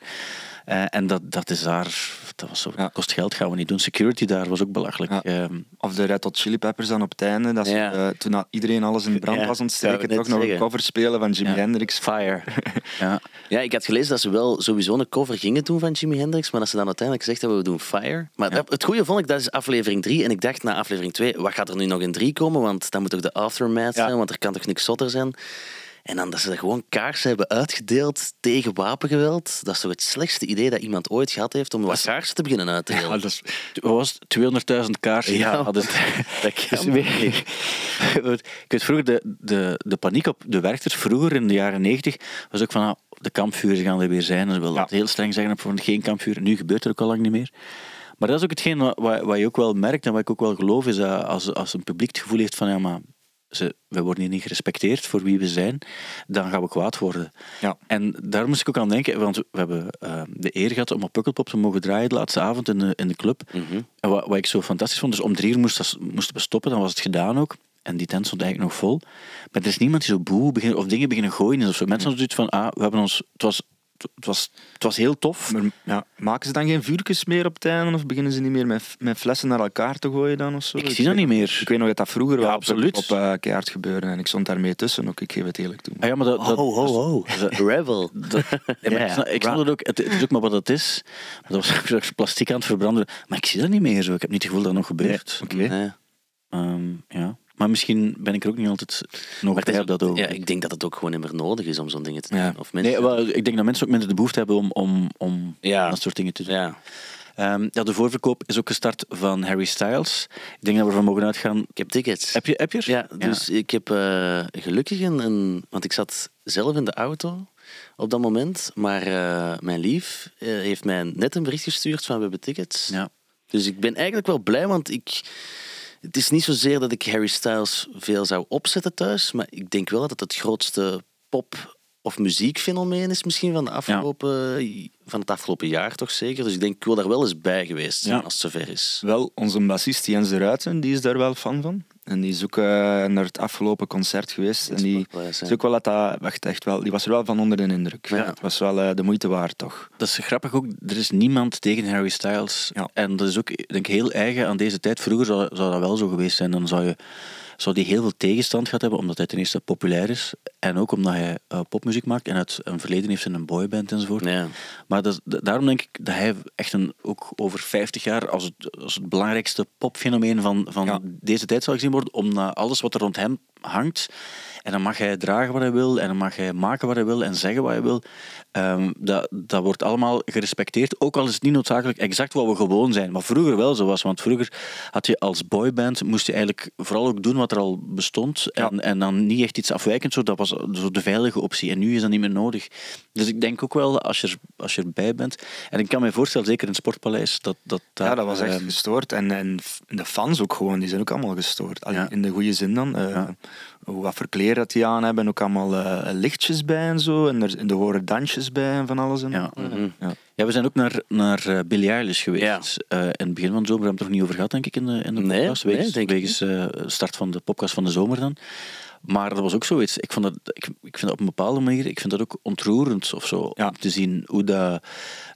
Eh, en dat, dat is daar, dat was zo, Ja. kost geld, gaan we niet doen. Security daar was ook belachelijk. Ja. Ehm, Of de Red Hot Chili Peppers dan op het einde. Dat ze, eh, toen iedereen alles in brand was aan het wou ik steken, net toch nog een cover spelen van Jimi. Hendrix. fire. ja. Ja, ik had gelezen dat ze wel sowieso een cover gingen doen van Jimi Hendrix, maar dat ze dan uiteindelijk gezegd hebben, we doen Fire. Maar dat- het goede vond ik, dat is aflevering 3. En ik dacht na aflevering 2, wat gaat er nu nog in 3 komen? Want dan moet toch de aftermath zijn, want er kan toch niks zotter zijn? En dan dat ze gewoon kaarsen hebben uitgedeeld tegen wapengeweld. Dat is toch het slechtste idee dat iemand ooit gehad heeft om wat kaarsen te beginnen uit te delen. Ja, dat is, was het? 200.000 kaarsen. Ja. hadden ze- Dat Dus kan weer- ik weet vroeger, de, de, de paniek op de werkers vroeger in de jaren 90 was ook van ah, de kampvuren gaan er weer zijn. Ze wilden Ja. het heel streng zeggen op van geen kampvuren. Nu gebeurt er ook al lang niet meer. Maar dat is ook hetgeen wat, wat, wat je ook wel merkt en wat ik ook wel geloof, is dat als, als een publiek het gevoel heeft van ja, maar ze, we worden hier niet gerespecteerd voor wie we zijn, dan gaan we kwaad worden. Ja. En daar moest ik ook aan denken, want we hebben eh, de eer gehad om op Pukkelpop te mogen draaien de laatste avond in de, in de club. En wat, wat ik zo fantastisch vond, dus om drie uur moest dat- moesten we stoppen, dan was het gedaan ook. En die tent stond eigenlijk nog vol. Maar er is niemand die zo boe begint, of dingen beginnen gooien. Of zo. Mensen hadden zoiets van, ah, we hebben ons... Het was, het was, het was heel tof. maar, ja, maken ze dan geen vuurtjes meer op het einde? Of beginnen ze niet meer met, met flessen naar elkaar te gooien dan? Of zo? Ik zie dat niet meer. Ik weet nog dat dat vroeger Ja, wel absoluut. op, op eh, keihard gebeurde. En ik stond daarmee tussen ook, ik geef het eerlijk toe. Ah, ja, maar dat, dat, Ho, ho, ho. Rebel. Nee, maar Ja, ik snap, ik het ook. Het, het is ook maar wat het is. Maar dat was ook straks plastic aan het verbranden. Maar ik zie dat niet meer zo. Ik heb niet het gevoel dat dat nog gebeurt. Oké. Nee. Ehm, ja. Maar misschien ben ik er ook niet altijd nog Maar het dat ook- ja, ik denk dat het ook gewoon niet meer nodig is om zo'n dingen te doen. Ja. Of mensen... Nee, wel, ik denk dat mensen ook minder de behoefte hebben om, om, om Ja. dat soort dingen te doen. ja. Ehm, ja, de voorverkoop is ook gestart van Harry Styles. Ik denk dat we ervan mogen uitgaan. Ik heb tickets. Heb je, heb je? Ja, dus ik heb eh, gelukkig een, een... Want ik zat zelf in de auto op dat moment. Maar eh, mijn lief eh, heeft mij net een bericht gestuurd van we hebben tickets. Ja. Dus ik ben eigenlijk wel blij, want ik... Het is niet zozeer dat ik Harry Styles veel zou opzetten thuis, maar ik denk wel dat het het grootste pop- of muziekfenomeen is misschien van, de afgelopen, van het afgelopen jaar toch zeker. Dus ik denk, ik wil daar wel eens bij geweest zijn Ja. als het zover is. Wel, onze bassist Jens de Ruiten, die is daar wel fan van. En die is ook eh, naar het afgelopen concert geweest. En die, is ook wel dat dat echt, echt wel, die was er wel van onder de indruk. Ja. Het was wel eh, de moeite waard, toch? Dat is grappig ook. Er is niemand tegen Harry Styles. Ja. En dat is ook denk ik, heel eigen aan deze tijd. Vroeger zou, zou dat wel zo geweest zijn. Dan zou, je, zou die heel veel tegenstand gehad hebben, omdat hij ten eerste populair is. En ook omdat hij eh, popmuziek maakt en uit een verleden heeft in een boyband enzovoort. Ja. Maar dat, daarom denk ik dat hij echt een, ook over 50 jaar als het, als het belangrijkste popfenomeen van, van Ja. deze tijd zal gezien worden. Omdat alles wat er rond hem hangt. En dan mag hij dragen wat hij wil. En dan mag hij maken wat hij wil. En zeggen wat hij wil. Ehm, dat, dat wordt allemaal gerespecteerd. Ook al is het niet noodzakelijk exact wat we gewoon zijn. Wat vroeger wel zo was. Want vroeger had je als boyband. moest je eigenlijk vooral ook doen wat er al bestond. En, en dan niet echt iets afwijkends. Zo, dat was zo de veilige optie. En nu is dat niet meer nodig. Dus ik denk ook wel als je, als je erbij bent. En ik kan me voorstellen, zeker in het Sportpaleis. Dat, dat, ja, dat was echt ehm, gestoord. En, en de fans ook gewoon, die zijn ook allemaal gestoord. Allee, Ja. In de goede zin dan. Eh, Ja. hoe Wat voor kleren dat die aan hebben. Ook allemaal eh, lichtjes bij en zo. En er, en er horen dansjes bij en van alles. En, Ja. Mhm. Ja. Ja, we zijn ook naar, naar eh, Billie Eilish geweest. Ja. Eh, in het begin van de zomer hebben we het er nog niet over gehad, denk ik, in de, in de Nee, podcast. nee, Wegens, denk ik wegens eh, start van de podcast van de zomer dan. Maar dat was ook zoiets. Ik, vond dat, ik, ik vind dat op een bepaalde manier ik vind dat ook ontroerend of zo. Ja. Om te zien hoe dat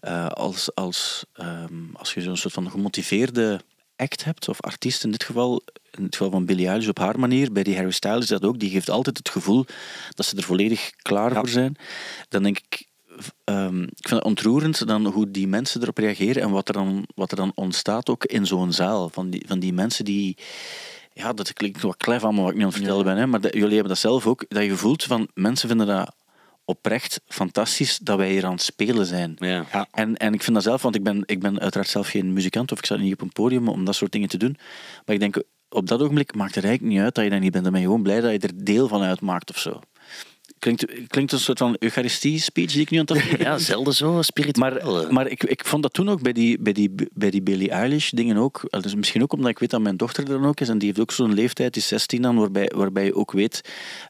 eh, als, als, ehm, als je zo'n soort van gemotiveerde act hebt, of artiest in dit geval, in het geval van Billie Eilish op haar manier, bij die Harry Styles dat ook, die geeft altijd het gevoel dat ze er volledig klaar Ja. voor zijn. Dan denk ik, ehm, ik vind het ontroerend dan hoe die mensen erop reageren en wat er dan, wat er dan ontstaat ook in zo'n zaal. Van die, van die mensen die... Ja, dat klinkt wat klef allemaal wat ik nu aan het vertellen ben, hè, maar jullie hebben dat zelf ook, dat je voelt van mensen vinden dat oprecht fantastisch dat wij hier aan het spelen zijn. Ja. Ja. En, en ik vind dat zelf, want ik ben, ik ben uiteraard zelf geen muzikant of ik sta niet op een podium om dat soort dingen te doen. Maar ik denk, op dat ogenblik maakt het eigenlijk niet uit dat je daar niet bent. Dan ben je gewoon blij dat je er deel van uitmaakt of zo. Klinkt, klinkt een soort van Eucharistie-speech die ik nu aan het Ja, zelden zo spiritueel. maar, hè. maar ik, ik vond dat toen ook bij die, bij die, bij die Billie Eilish dingen ook. eh, Dus misschien ook omdat ik weet dat mijn dochter er dan ook is. En die heeft ook zo'n leeftijd, die is 16 dan, waarbij, waarbij je ook weet,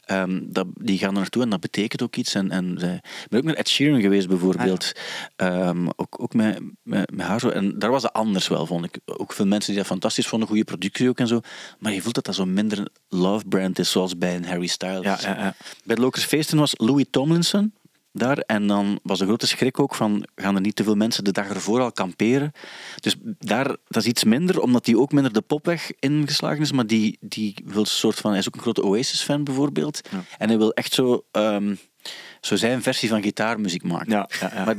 ehm, dat, die gaan er naartoe en dat betekent ook iets. En, en zij- ik ben ook naar Ed Sheeran geweest bijvoorbeeld. Ehm, ook ook met, met, met haar zo. En daar was het anders wel, vond ik. Ook veel mensen die dat fantastisch vonden, goede productie ook en zo. Maar je voelt dat dat zo minder love brand is, zoals bij een Harry Styles. Ja, ja, ja. Bij Lokers Feesten was Louis Tomlinson daar. En dan was de grote schrik ook van, gaan er niet te veel mensen de dag ervoor al kamperen? Dus daar, dat is iets minder, omdat die ook minder de popweg ingeslagen is. Maar die, die wil een soort van, hij is ook een grote Oasis-fan bijvoorbeeld. En hij wil echt zo, ehm, zo zijn versie van gitaarmuziek maken. Ja, ja, ja. Maar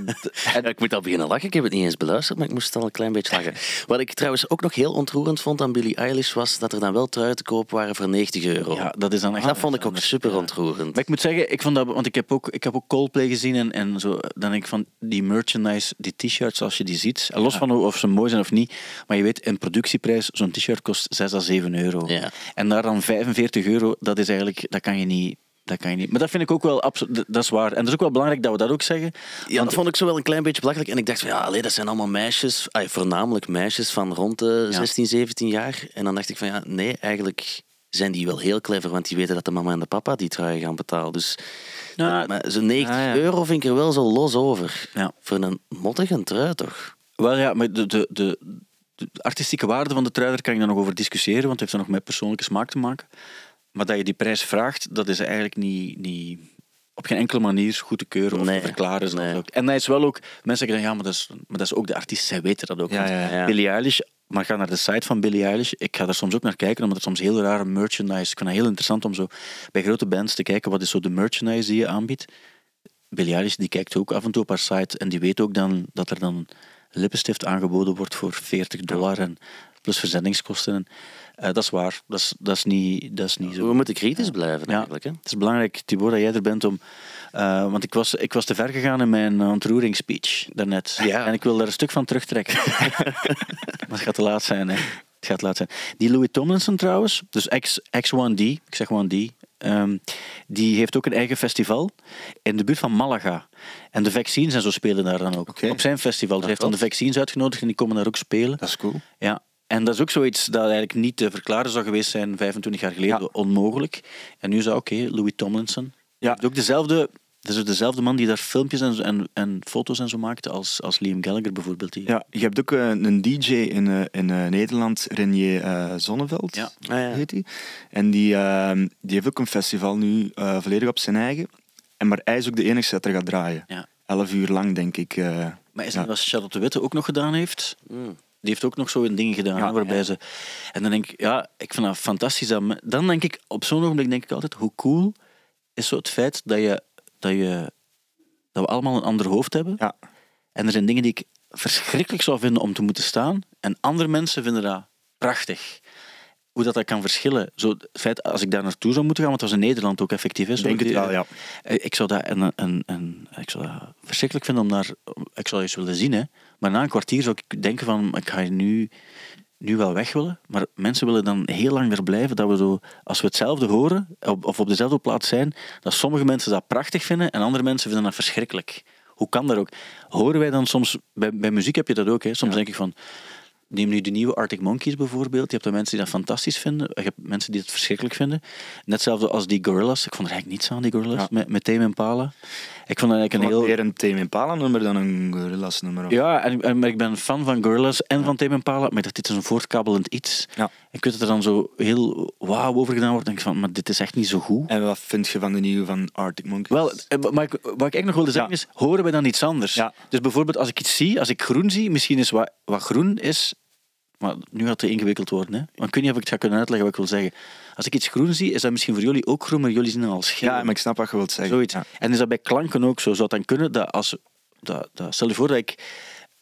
Ja, ik moet al beginnen lachen. Ik heb het niet eens beluisterd, maar ik moest al een klein beetje lachen. Wat ik trouwens ook nog heel ontroerend vond aan Billie Eilish was dat er dan wel truien te koop waren voor 90 euro. ja, dat is dan echt... dat vond ik ook super Ja. ontroerend. Maar ik moet zeggen, ik vond dat, want ik heb ook, ik heb ook Coldplay gezien en, en zo, dan denk ik van die merchandise, die t-shirts als je die ziet, en los van of ze mooi zijn of niet, maar je weet, een productieprijs, zo'n t-shirt kost 6 à 7 euro. Ja. En daar dan 45 euro, dat is eigenlijk, dat kan je niet, dat kan je niet. Maar dat vind ik ook wel, absoluut, dat is waar. En dat is ook wel belangrijk dat we dat ook zeggen. Ja, dat vond ik zo wel een klein beetje belachelijk. En ik dacht van ja, allee, dat zijn allemaal meisjes, ay, voornamelijk meisjes van rond de Ja. 16, 17 jaar. En dan dacht ik van ja, nee, eigenlijk zijn die wel heel clever, want die weten dat de mama en de papa die truien gaan betalen. Dus maar zo'n 90 Ah, ja. euro vind ik er wel zo los over. Ja. Voor een mottige trui toch? Wel ja, maar de, de, de, de artistieke waarde van de trui, daar kan je dan nog over discussiëren, want het heeft dan nog met persoonlijke smaak te maken. Maar dat je die prijs vraagt, dat is eigenlijk niet, niet op geen enkele manier goed te keuren of Nee, te verklaren. nee. ook. En dat is wel ook, mensen zeggen dan, ja, maar dat is, maar dat is ook de artiest, zij weten dat ook. Ja, ja. Billie Eilish, maar ga naar de site van Billie Eilish. Ik ga daar soms ook naar kijken, omdat er soms heel rare merchandise... Ik vind het heel interessant om zo bij grote bands te kijken, wat is zo de merchandise die je aanbiedt. Billie Eilish die kijkt ook af en toe op haar site en die weet ook dan dat er dan lippenstift aangeboden wordt voor 40 dollar en plus verzendingskosten. En, eh, dat is waar, dat is, dat is, niet, dat is niet zo. We moeten kritisch blijven Ja. eigenlijk. Hè? Het is belangrijk, Thibaut, dat jij er bent om... eh, want ik was, ik was te ver gegaan in mijn ontroeringsspeech daarnet. Ja. En ik wil daar een stuk van terugtrekken. maar het gaat te laat zijn, hè. Het gaat te laat zijn. Die Louis Tomlinson trouwens, dus X, X1D, ik zeg 1D, ehm, die heeft ook een eigen festival in de buurt van Malaga. En de Vaccines en zo spelen daar dan ook. Op zijn festival. Hij heeft dan de Vaccines uitgenodigd en die komen daar ook spelen. Dat is cool. Ja, en dat is ook zoiets dat eigenlijk niet te verklaren zou geweest zijn 25 jaar geleden. Ja. Onmogelijk. En nu zou, oké, Louis Tomlinson. Ja. Ook dezelfde Dat is dezelfde man die daar filmpjes en, en, en foto's en zo maakte als, als Liam Gallagher bijvoorbeeld. Die... Ja, je hebt ook eh, een DJ in, eh, in eh, Nederland, Renier eh, Zonneveld, Ja. Ah, ja. heet hij. En die, ehm, die heeft ook een festival nu eh, volledig op zijn eigen. En maar hij is ook de enige dat er gaat draaien. Ja. Elf uur lang, denk ik. eh. Maar is Ja. dat wat Charlotte Witte ook nog gedaan heeft? Mm. Die heeft ook nog zo een ding gedaan, Ja, waarbij ja. ze... En dan denk ik, ja, ik vind dat fantastisch. Me- Dan denk ik, op zo'n ogenblik denk ik altijd, hoe cool is zo het feit dat, je, dat, je, dat we allemaal een ander hoofd hebben. Ja. En er zijn dingen die ik verschrikkelijk zou vinden om te moeten staan. En andere mensen vinden dat prachtig. Hoe dat, dat kan verschillen. Zo, het feit, als ik daar naartoe zou moeten gaan, want dat was in Nederland ook effectief is. Ik denk het wel, ja. Eh, Ik zou dat, een, een, een, ik zou dat verschrikkelijk vinden om daar... Ik zou eens willen zien, hè. Maar na een kwartier zou ik denken van, ik ga hier nu, nu wel weg willen. Maar mensen willen dan heel lang er blijven. Dat we zo, als we hetzelfde horen, of op dezelfde plaats zijn, dat sommige mensen dat prachtig vinden en andere mensen vinden dat verschrikkelijk. Hoe kan dat ook? Horen wij dan soms... Bij, bij muziek heb je dat ook, hè. Soms denk ik van... Neem nu de nieuwe Arctic Monkeys bijvoorbeeld. Je hebt er mensen die dat fantastisch vinden. Je hebt mensen die het verschrikkelijk vinden. Net hetzelfde als die Gorillas. Ik vond er eigenlijk niets aan, die Gorillas, Ja. met, met Tame Impala. Ik vond dat eigenlijk Een heel... Meer een Tame Impala nummer dan een Gorillaz nummer. Ja, en, en, maar ik ben fan van Gorillas en van Tame Impala, maar dat dit is een voortkabbelend iets. Ja. Ik weet dat er dan zo heel wauw over gedaan wordt. denk ik van, maar dit is echt niet zo goed. En wat vind je van de nieuwe van Arctic Monkeys? Wel, eh, maar ik, wat ik eigenlijk nog wilde zeggen Ja. is, horen we dan iets anders? Ja. Dus bijvoorbeeld als ik iets zie, als ik groen zie, misschien is wat, wat groen is... Maar nu gaat het ingewikkeld worden. Hè? Maar ik weet niet of ik het ga kunnen uitleggen wat ik wil zeggen. Als ik iets groen zie, is dat misschien voor jullie ook groen, maar jullie zien het als geel. ja, maar ik snap wat je wilt zeggen. Zoiets. Ja. En is dat bij klanken ook zo? Zou het dan kunnen dat als... Dat, dat, stel je voor dat ik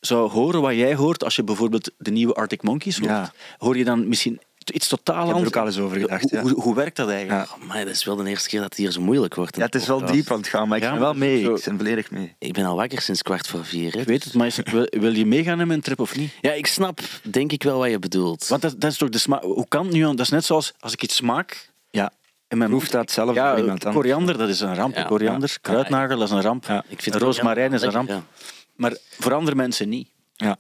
zou horen wat jij hoort als je bijvoorbeeld de nieuwe Arctic Monkeys hoort. Ja. Hoor je dan misschien iets totaal Ik heb er anders? ook al eens over gedacht. hoe, Ja. hoe, hoe werkt dat eigenlijk? Ja. Oh, maar dat is wel de eerste keer dat het hier zo moeilijk wordt. Ja, het is wel podcast. diep aan het gaan, maar ik Ja, ben wel mee. zo- Ik ben volledig mee. Ik ben al wakker sinds kwart voor vier. Hè. Ik weet het, maar is, wil, wil je meegaan in mijn trip of niet? Ja, ik snap denk ik wel wat je bedoelt. Want dat, dat is toch de smaak... Hoe kan het nu... Dat is net zoals als ik iets smaak... Ja. In mijn Proeft dat zelf ja, iemand anders. koriander, dat is een ramp. Ja, koriander, ja. kruidnagel, dat is een ramp. Ja. Ik vind Roosmarijn is een ramp. Maar voor andere mensen niet. Ja.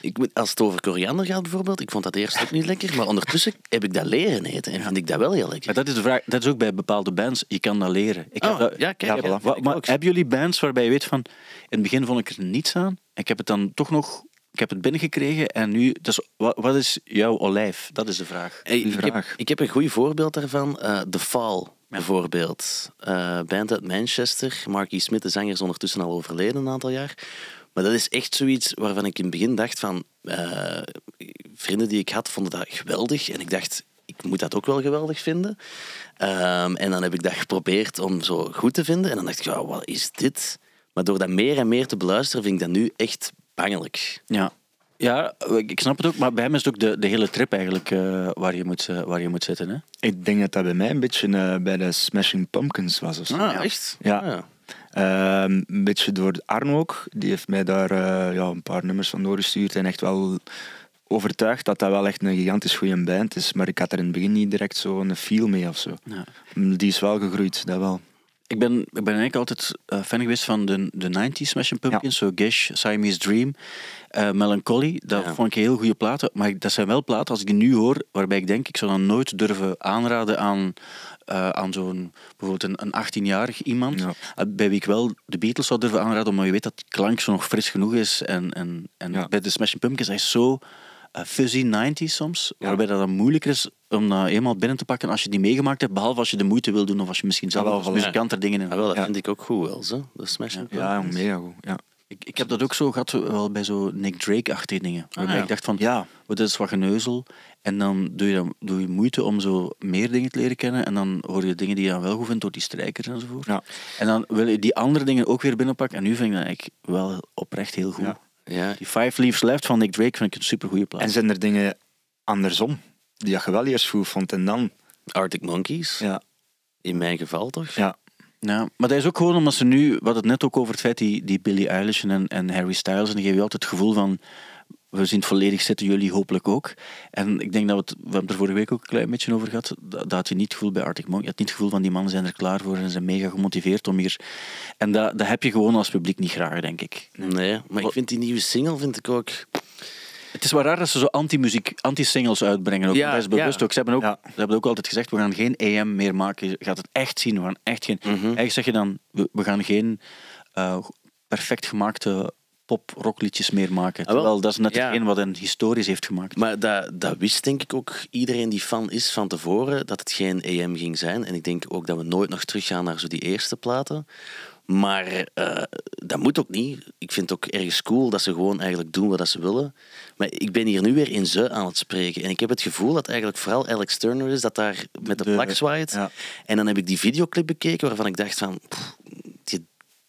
Ik, moet- als het over koriander gaat bijvoorbeeld, ik vond dat eerst ook niet lekker, maar ondertussen heb ik dat leren eten en vind ik dat wel heel lekker. Maar dat is de vraag. Dat is ook bij bepaalde bands. Je kan dat leren. Ik Oh, dat- ja, kijk, ik ja, heb- vind wa- ik maar ook. hebben jullie bands waarbij je weet van... In het begin vond ik er niets aan. Ik heb het dan toch nog... Ik heb het binnengekregen en nu... Dus, wat, wat is jouw olijf? Dat is de vraag. Hey, ik, heb, vraag. ik heb een goed voorbeeld daarvan. eh The Fall, bijvoorbeeld. Eh band uit Manchester. Marky Smith, de zanger, is ondertussen al overleden een aantal jaar. Maar dat is echt zoiets waarvan ik in het begin dacht van... eh, vrienden die ik had, vonden dat geweldig. En ik dacht, ik moet dat ook wel geweldig vinden. Ehm, en dan heb ik dat geprobeerd om zo goed te vinden. En dan dacht ik, ja, wat is dit? Maar door dat meer en meer te beluisteren, vind ik dat nu echt bangelijk. Ja. Ja, ik snap het ook. Maar bij hem is het ook de, de hele trip eigenlijk eh, waar, je moet, eh, waar je moet zitten. Hè? Ik denk dat dat bij mij een beetje eh, bij de Smashing Pumpkins was. Of zo. Ah, echt? Ja. Ah, Ehm, een beetje door Arno ook. Die heeft mij daar eh, ja, een paar nummers van doorgestuurd en echt wel overtuigd dat dat wel echt een gigantisch goede band is. Maar ik had er in het begin niet direct zo'n feel mee of zo. Ja. Die is wel gegroeid, dat wel. Ik ben, ik ben eigenlijk altijd eh, fan geweest van de, de 90s Smashing Pumpkins. Zo Gish, Siamese Dream, eh, Melancholy. Dat Ja. vond ik heel goede platen. Maar dat zijn wel platen, als ik die nu hoor, waarbij ik denk, ik zou dan nooit durven aanraden aan, eh, aan zo'n, bijvoorbeeld een, een 18-jarig iemand. Ja. Bij wie ik wel de Beatles zou durven aanraden, omdat je weet dat klank zo nog fris genoeg is. En, en, en Ja. bij de Smashing Pumpkins, hij is zo fuzzy 90s soms, Ja. waarbij dat dan moeilijker is om dat eenmaal binnen te pakken als je die meegemaakt hebt, behalve als je de moeite wil doen of als je misschien zelf wel, als muzikant er dingen in Ah, wel, dat Ja. vind ik ook goed wel, zo. De Smashing Ja, Pumpkins. mega goed. Ja. Ik, ik heb dat ook zo gehad wel bij zo Nick Drake-achtige dingen. Waarbij ja. ik dacht van, Ja. oh, dit is wat geneuzel. En dan doe je, dan, doe je moeite om zo meer dingen te leren kennen. En dan hoor je dingen die je dan wel goed vindt door die strijkers enzovoort. Ja. En dan wil je die andere dingen ook weer binnenpakken. En nu vind ik dat eigenlijk wel oprecht heel goed. Ja. Ja, Die Five Leaves Left van Nick Drake vind ik een supergoeie plaat. En zijn er dingen andersom die je wel eerst goed vond en dan? Arctic Monkeys, Ja. in mijn geval toch? Ja. Ja, maar dat is ook gewoon omdat ze nu, we hadden het net ook over het feit, die, die Billie Eilish en, en Harry Styles, en die geven je altijd het gevoel van, we zien het volledig zitten, jullie hopelijk ook. En ik denk dat we het, we hebben er vorige week ook een klein beetje over gehad, dat, dat had je niet het gevoel bij Arctic Monkeys, je had niet het gevoel van die mannen zijn er klaar voor en zijn mega gemotiveerd om hier... En dat, dat heb je gewoon als publiek niet graag, denk ik. Nee, maar ik vind die nieuwe single vind ik ook... Het is wel raar dat ze zo anti-muziek, anti-singles uitbrengen. Ook. Ja, dat is bewust ja. ook. Ze hebben ook, Ja. ze hebben ook altijd gezegd, we gaan geen AM meer maken. Je gaat het echt zien. We gaan echt geen... Mhm. Eigenlijk zeg je dan, we, we gaan geen eh, perfect gemaakte pop-rockliedjes meer maken. Ah, wel. Terwijl dat is net Ja. hetgeen wat een historisch heeft gemaakt. Maar dat, dat wist denk ik ook iedereen die fan is van tevoren, dat het geen EM ging zijn. En ik denk ook dat we nooit nog teruggaan naar zo die eerste platen. Maar eh, dat moet ook niet. Ik vind het ook ergens cool dat ze gewoon eigenlijk doen wat ze willen. Maar ik ben hier nu weer in ze aan het spreken. En ik heb het gevoel dat eigenlijk vooral Alex Turner is dat daar met de, De- plak zwaait. ja. En dan heb ik die videoclip bekeken waarvan ik dacht van... pff,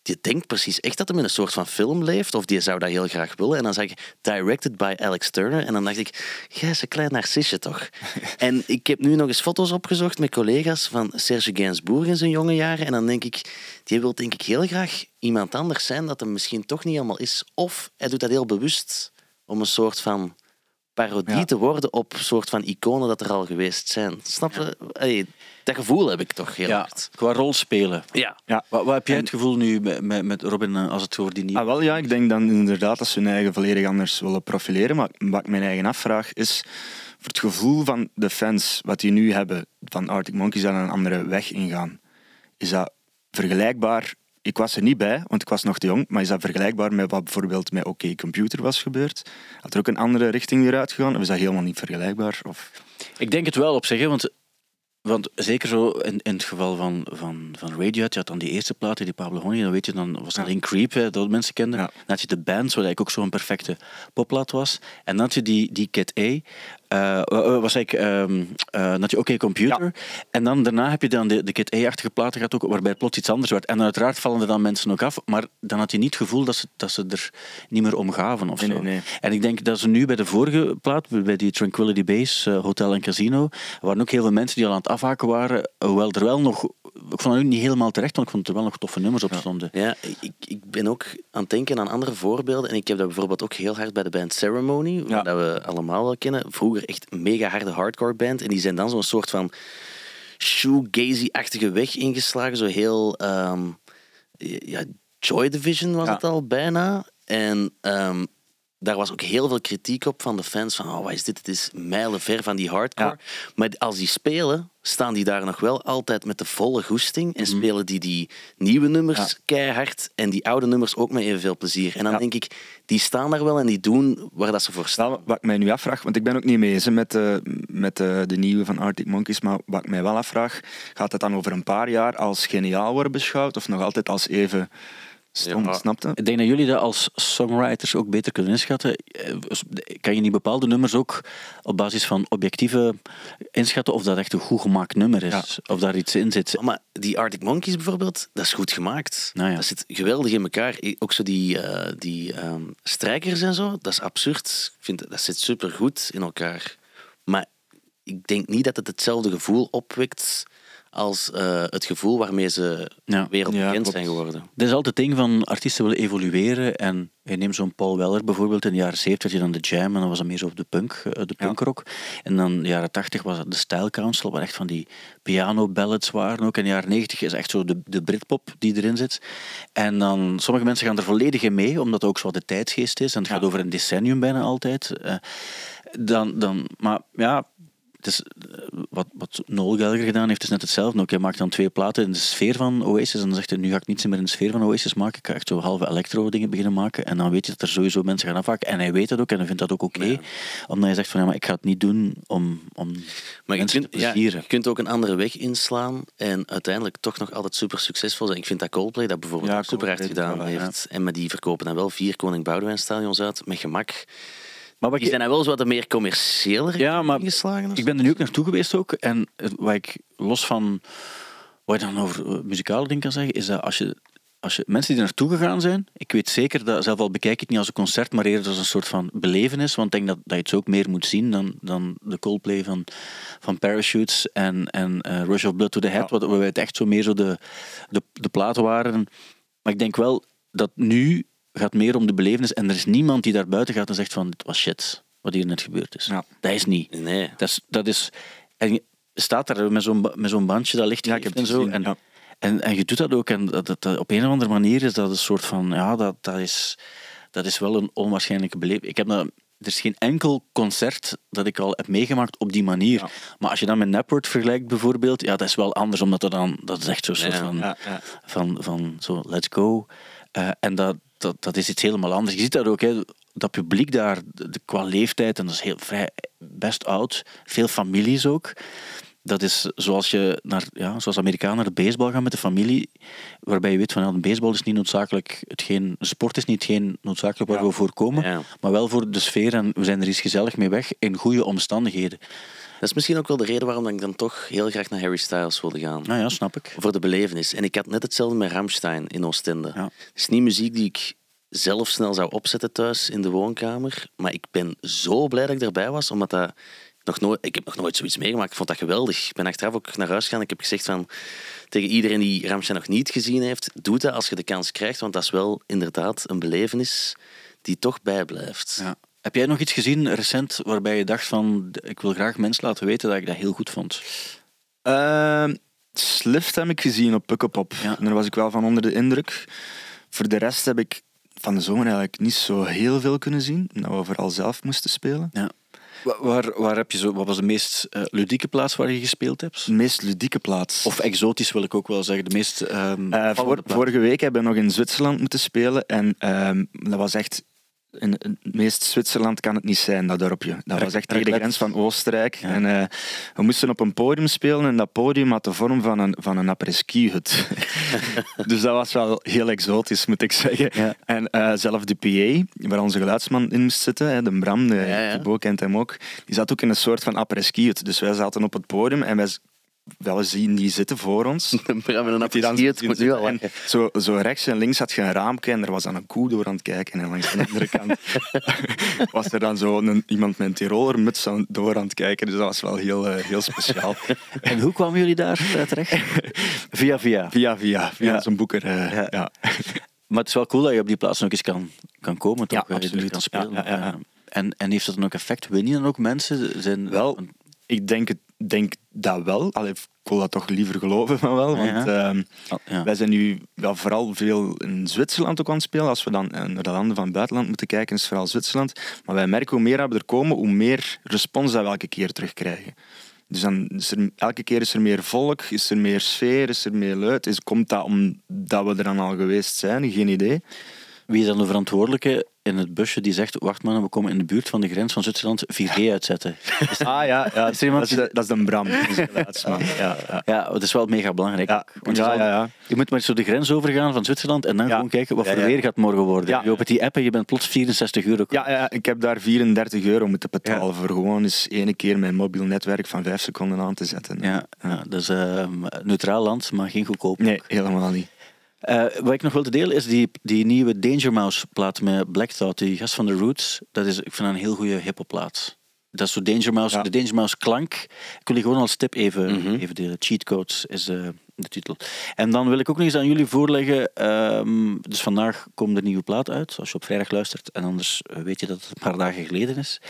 die denkt precies echt dat hij in een soort van film leeft. Of die zou dat heel graag willen. En dan zag ik directed by Alex Turner. En dan dacht ik, jij is een klein narcisje toch? en ik heb nu nog eens foto's opgezocht met collega's van Serge Gainsbourg in zijn jonge jaren. En dan denk ik, die wil denk ik heel graag iemand anders zijn dat hem misschien toch niet helemaal is. Of hij doet dat heel bewust om een soort van parodie Ja. te worden op een soort van iconen dat er al geweest zijn. Snap je? Allee, dat gevoel heb ik toch heel ja, hard. qua rol spelen. Ja. Ja. Wat, wat heb jij En- het gevoel nu met, met, met Robin eh, als het over die nieuwe... Ah, wel ja, ik denk dan inderdaad dat ze hun eigen volledig anders willen profileren. Maar wat ik mijn eigen afvraag is, voor het gevoel van de fans, wat die nu hebben van Arctic Monkeys en een andere weg ingaan, is dat vergelijkbaar? Ik was er niet bij, want ik was nog te jong, maar is dat vergelijkbaar met wat bijvoorbeeld met OK Computer was gebeurd? Had er ook een andere richting weer uitgegaan? Of is dat helemaal niet vergelijkbaar? Of... Ik denk het wel op zich, hè, want, want zeker zo in, in het geval van, van, van Radiohead, je had dan die eerste platen, die Pablo Honey, dan weet je, dan was Ja. alleen Creep, hè, dat mensen kenden. Ja. Dan had je de band, wat eigenlijk ook zo'n perfecte popplaat was. En dan had je die, die Cat A, wa- was ik, had je OK Computer. En dan daarna heb je dan de, de Kid A-achtige platen gehad, ook, waarbij het plots iets anders werd. En uiteraard vallen er dan mensen ook af, maar dan had je niet het gevoel dat ze, dat ze er niet meer om gaven of Nee, zo. nee, nee. En ik denk dat ze nu bij de vorige plaat, bij die Tranquility Base, eh, Hotel en Casino, waren ook heel veel mensen die al aan het afhaken waren, hoewel er wel nog... Ik vond het niet helemaal terecht, want ik vond er wel nog toffe nummers op stonden. Ja, ik, ik ben ook aan het denken aan andere voorbeelden. En ik heb dat bijvoorbeeld ook heel hard bij de band Ceremony, Ja. dat we allemaal wel kennen. Vroeger echt een mega harde hardcore band. En die zijn dan zo'n soort van shoegazy-achtige weg ingeslagen. Zo heel... ehm, ja, Joy Division was Ja. het al bijna. En ehm, daar was ook heel veel kritiek op van de fans. Van, oh, wat is dit? Het is mijlenver van die hardcore. Maar als die spelen, staan die daar nog wel altijd met de volle goesting. En spelen die die nieuwe nummers Mhm. Ja. keihard. En die oude nummers ook met evenveel plezier. En dan Ja. denk ik, die staan daar wel en die doen waar dat ze voor staan. Wat ik mij nu afvraag, want ik ben ook niet mee eens hè, met, de, met de, de nieuwe van Arctic Monkeys, maar wat ik mij wel afvraag, gaat het dan over een paar jaar als geniaal worden beschouwd of nog altijd als even stom, Ja. snapte? Ik denk dat jullie dat als songwriters ook beter kunnen inschatten. Eh, Kan je niet bepaalde nummers ook op basis van objectieve inschatten of dat echt een goed gemaakt nummer is? Ja. Of daar iets in zit? Maar die Arctic Monkeys bijvoorbeeld, dat is goed gemaakt. Nou ja. Dat zit geweldig in elkaar. Ook zo die, eh, die ehm, strijkers en zo, dat is absurd. Ik vind, dat zit super goed in elkaar. Maar ik denk niet dat het hetzelfde gevoel opwekt als eh, het gevoel waarmee ze Ja. wereldbekend Ja, zijn geworden. Dat is altijd het ding van artiesten willen evolueren. En je neemt zo'n Paul Weller bijvoorbeeld. In de jaren 70 had je dan de jam en dan was dat meer zo op de punk, eh, de Ja. punkrock. En dan in de jaren 80 was het de Style Council, waar echt van die piano ballads waren ook. En in de jaren 90 is echt zo de, de Britpop die erin zit. En dan, sommige mensen gaan er volledig in mee, omdat het ook zo de tijdsgeest is. En het gaat over een decennium bijna altijd. Eh, dan, dan, maar ja, het is, eh, wat, wat Noel Gallagher gedaan heeft, is net hetzelfde. Ook hij maakt dan twee platen in de sfeer van Oasis. En dan zegt hij, nu ga ik niets meer in de sfeer van Oasis maken. Ik ga echt zo halve electro-dingen beginnen maken. En dan weet je dat er sowieso mensen gaan afhaken. En hij weet dat ook en hij vindt dat ook oké. Ja. Omdat hij zegt van, ja, maar ik ga het niet doen om, om Maar je mensen kunt, te ja, je kunt ook een andere weg inslaan en uiteindelijk toch nog altijd super succesvol zijn. Ik vind dat Coldplay dat bijvoorbeeld Ja, ook super hard gedaan heeft. En met die verkopen dan wel vier Koning Boudewijn stadions uit, met gemak. Maar wat Die ik, zijn dan wel zo wat meer commerciëler Ja, maar ingeslagen. ik ben er nu ook naartoe geweest ook. En wat ik los van wat je dan over eh, muzikale dingen kan zeggen, is dat als je, als je mensen die er naartoe gegaan zijn, ik weet zeker dat, zelf al bekijk ik het niet als een concert, maar eerder als een soort van belevenis, want ik denk dat, dat je het ook meer moet zien dan, dan de Coldplay van, van Parachutes en, en eh, Rush of Blood to the Head, wat waarbij het echt zo meer zo de, de, de platen waren. Maar ik denk wel dat nu gaat meer om de belevenis en er is niemand die daar buiten gaat en zegt van, dit was shit, wat hier net gebeurd is. Ja. Dat is niet. Nee. Dat is, dat is, en je staat daar met zo'n, zo'n bandje dat licht Ja, ik geeft heb en zo. gezien, en, ja. en, en je doet dat ook. En dat, dat, dat- op een of andere manier is dat een soort van... Ja, dat, dat, is, dat is wel een onwaarschijnlijke beleving. Ik heb dat er is geen enkel concert dat ik al heb meegemaakt op die manier. Ja. Maar als je dan met Napword vergelijkt bijvoorbeeld, ja, dat is wel anders, omdat er dan, dat is echt zo'n soort van, van, van zo, let's go. Eh, en dat, dat, dat is iets helemaal anders. Je ziet dat ook, hè, dat publiek daar, de, qua leeftijd, en dat is heel vrij, best oud, veel families ook. Dat is zoals, je naar, ja, zoals Amerikanen naar de baseball gaan met de familie, waarbij je weet van ja, de baseball is niet noodzakelijk hetgeen, sport is niet hetgeen noodzakelijk waar Ja. we voor komen, Ja. maar wel voor de sfeer en we zijn er eens gezellig mee weg in goede omstandigheden. Dat is misschien ook wel de reden waarom ik dan toch heel graag naar Harry Styles wilde gaan. Nou ja, snap ik. Voor de belevenis. En ik had net hetzelfde met Ramstein in Oostende. Ja. Het is niet muziek die ik zelf snel zou opzetten thuis in de woonkamer. Maar ik ben zo blij dat ik erbij was, omdat dat nog nooit, ik heb nog nooit zoiets meegemaakt. Ik vond dat geweldig. Ik ben achteraf ook naar huis gegaan. Ik heb gezegd van, tegen iedereen die Ramstein nog niet gezien heeft, doe dat als je de kans krijgt. Want dat is wel inderdaad een belevenis die toch bijblijft. Ja. Heb jij nog iets gezien recent waarbij je dacht van ik wil graag mensen laten weten dat ik dat heel goed vond? Ehm, Slift heb ik gezien op Pukkelpop. Ja. En daar was ik wel van onder de indruk. Voor de rest heb ik van de zomer eigenlijk niet zo heel veel kunnen zien. Omdat we vooral zelf moesten spelen. Ja. Wa- Waar, waar heb je zo, wat was de meest eh, ludieke plaats waar je gespeeld hebt? De meest ludieke plaats. Of exotisch wil ik ook wel zeggen. De meest ehm Eh, vorige week hebben we nog in Zwitserland moeten spelen. En ehm, dat was echt... In het meest Zwitserland kan het niet zijn, dat dorpje. Dat was echt tegen de grens van Oostenrijk. Ja. En eh, we moesten op een podium spelen en dat podium had de vorm van een, van een apres-ski-hut. dus dat was wel heel exotisch, moet ik zeggen. Ja. En eh zelf de PA, waar onze geluidsman in moest zitten, hè, de Bram, de, Ja, ja. Thibaut kent hem ook, die zat ook in een soort van apres-ski-hut. Dus wij zaten op het podium en wij wel zien die zitten voor ons. Bram en een het moet nu al en lachen. zo, zo rechts en links had je een raampje en er was dan een koe door aan het kijken. En langs de andere kant was er dan zo een, iemand met een Tiroler muts aan- door aan het kijken. Dus dat was wel heel, eh, heel speciaal. En hoe kwamen jullie daar terecht? via via. Via, via, via Ja. zo'n boeker. eh, Ja. ja. Maar het is wel cool dat je op die plaats nog eens kan, kan komen. Toch? Ja, absoluut. Kan spelen. Ja, ja, ja. En, en heeft dat dan ook effect? Win je dan ook mensen? Zijn, Wel, ik denk, het, denk dat wel. Allee, ik wil dat toch liever geloven van wel. Want Ja. ehm, Oh, ja. wij zijn nu wel vooral veel in Zwitserland ook aan het spelen. Als we dan eh, naar de landen van het buitenland moeten kijken, is het vooral Zwitserland. Maar wij merken hoe meer we er komen, hoe meer respons dat we elke keer terugkrijgen. Dus dan is er, elke keer is er meer volk, is er meer sfeer, is er meer luid. Is, komt dat omdat we er dan al geweest zijn? Geen idee. Wie is dan de verantwoordelijke in het busje die zegt: Wacht man, we komen in de buurt van de grens van Zwitserland 4G uitzetten? Ah ja, ja dat, is de, dat is de Bram. Ja, ja. Ja, het is wel mega belangrijk. Ja. Want ja, ja, ja. je moet maar eens zo de grens overgaan van Zwitserland en dan gewoon kijken wat voor weer gaat morgen worden. Je opent die app en je bent plots 64 euro. Ja, ja, ik heb daar 34 euro moeten betalen voor gewoon eens ene keer mijn mobiel netwerk van 5 seconden aan te zetten. Ja, dus ehm, neutraal land, maar geen goedkoop. Nee, helemaal niet. Eh, wat ik nog wil te delen is die, die nieuwe Danger Mouse plaat met Black Thought, die gast van The Roots. Dat is, ik vind dat een heel goede hip plaat. Dat is zo Danger Mouse, Ja. de Danger Mouse klank. Ik wil die gewoon als tip even, Mhm. even delen. Cheat Codes is eh, de titel. En dan wil ik ook nog eens aan jullie voorleggen. ehm, dus vandaag komt de nieuwe plaat uit, als je op vrijdag luistert. En anders eh, weet je dat het een paar dagen geleden is.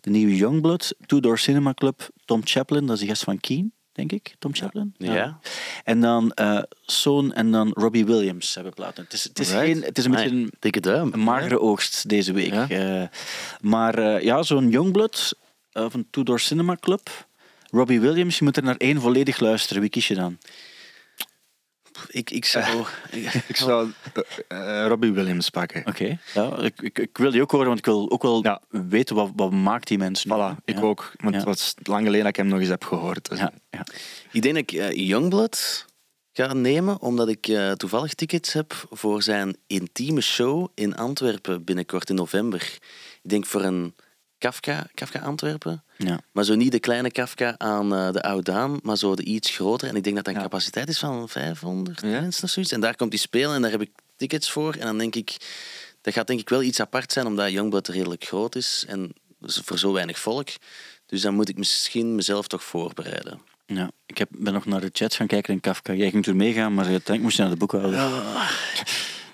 De nieuwe Youngblood, Two Door Cinema Club, Tom Chaplin, dat is die gast van Keen, denk ik. Tom Chaplin? Ja. En dan eh Soon en dan Robbie Williams hebben platen. Het is, het is, geen, het is een beetje een, Dikke duim. een magere oogst deze week. Ja. Eh, maar eh, ja, zo'n Youngblood van Two Door Cinema Club. Robbie Williams, je moet er naar één volledig luisteren. Wie kies je dan? Ik, ik zou... Ik zou eh, eh, Robbie Williams pakken. Oké. Ja, ik, ik, ik wil die ook horen, want ik wil ook wel Ja. weten wat, wat maakt die mensen. nu. Voilà, ik Ja. ook. Want Ja. het was lang geleden dat ik hem nog eens heb gehoord. Dus- Ja, ja. Ik denk dat ik eh, Youngblood ga nemen, omdat ik eh, toevallig tickets heb voor zijn intieme show in Antwerpen binnenkort in november. Ik denk voor een Kafka, Kafka Antwerpen. ja. Maar zo niet de kleine Kafka aan eh, de Oudaan, maar zo de iets groter. En ik denk dat dat een Ja. capaciteit is van 500 Ja. mensen of zoiets. En daar komt hij spelen en daar heb ik tickets voor. En dan denk ik, dat gaat denk ik wel iets apart zijn, omdat Youngblood redelijk groot is en voor zo weinig volk. Dus dan moet ik misschien mezelf toch voorbereiden. ja. Ik heb, ben nog naar de chats gaan kijken in Kafka. Jij ging toen meegaan, maar uiteindelijk moest je naar de boekhouder.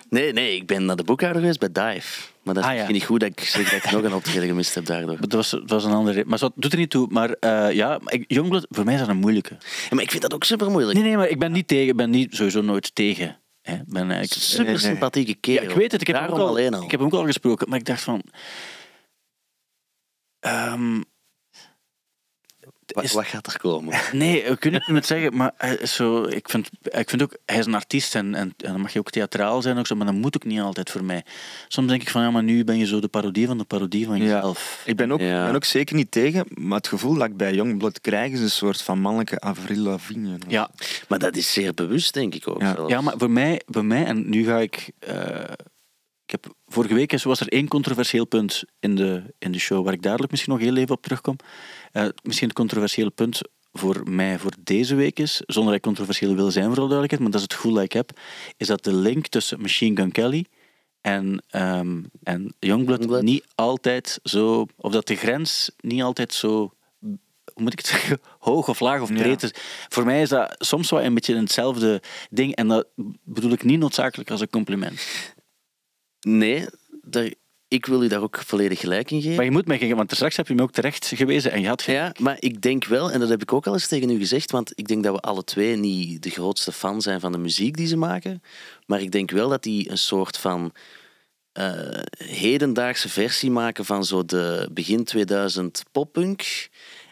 Nee, nee, ik ben naar de boekhouder geweest bij Dive. Maar dat is Ah, ja. niet goed dat ik zeg dat ik nog een optreden gemist heb daardoor. Dat was, dat was een andere reden. Maar zo, doet er niet toe. Maar eh, ja, Youngblood, voor mij is dat een moeilijke. Ja, maar ik vind dat ook super moeilijk. Nee, nee, maar ik ben niet tegen. Ik ben niet, sowieso nooit tegen. Hè. Ben, eh, ik, Super sympathieke ja, kerel. ik weet het. Ik heb, hem ook al, alleen al. ik heb hem ook al gesproken. Maar ik dacht van... Ehm, is- wat gaat er komen? Nee, ik weet niet met zeggen, maar is zo, ik, vind, ik vind ook, hij is een artiest en, en, en dan mag je ook theatraal zijn, ook zo, maar dat moet ook niet altijd voor mij. Soms denk ik van, ja, maar nu ben je zo de parodie van de parodie van Ja. jezelf. Ik ben ook, Ja. ben ook zeker niet tegen, maar het gevoel dat ik bij Youngblood krijg is een soort van mannelijke Avril Lavigne. Ja, Maar dat is zeer bewust, denk ik ook. Ja. maar voor mij, bij mij, en nu ga ik... eh, ik heb, vorige week was er één controversieel punt in de, in de show, waar ik dadelijk misschien nog heel even op terugkom. Eh, misschien het controversiële punt voor mij voor deze week is, zonder dat ik controversieel wil zijn voor alle duidelijkheid, maar dat is het gevoel dat ik heb, is dat de link tussen Machine Gun Kelly en, ehm en Youngblood, Youngblood. niet altijd zo... Of dat de grens niet altijd zo... Hoe moet ik het zeggen? Hoog of laag of Ja. breed is. Voor mij is dat soms wel een beetje hetzelfde ding. En dat bedoel ik niet noodzakelijk als een compliment. Nee, daar, ik wil u daar ook volledig gelijk in geven. Maar je moet mij geven, want straks heb je me ook terecht gewezen en je had geen... Ja, maar ik denk wel, en dat heb ik ook al eens tegen u gezegd, want ik denk dat we alle twee niet de grootste fan zijn van de muziek die ze maken, maar ik denk wel dat die een soort van eh, hedendaagse versie maken van zo de begin 2000 poppunk.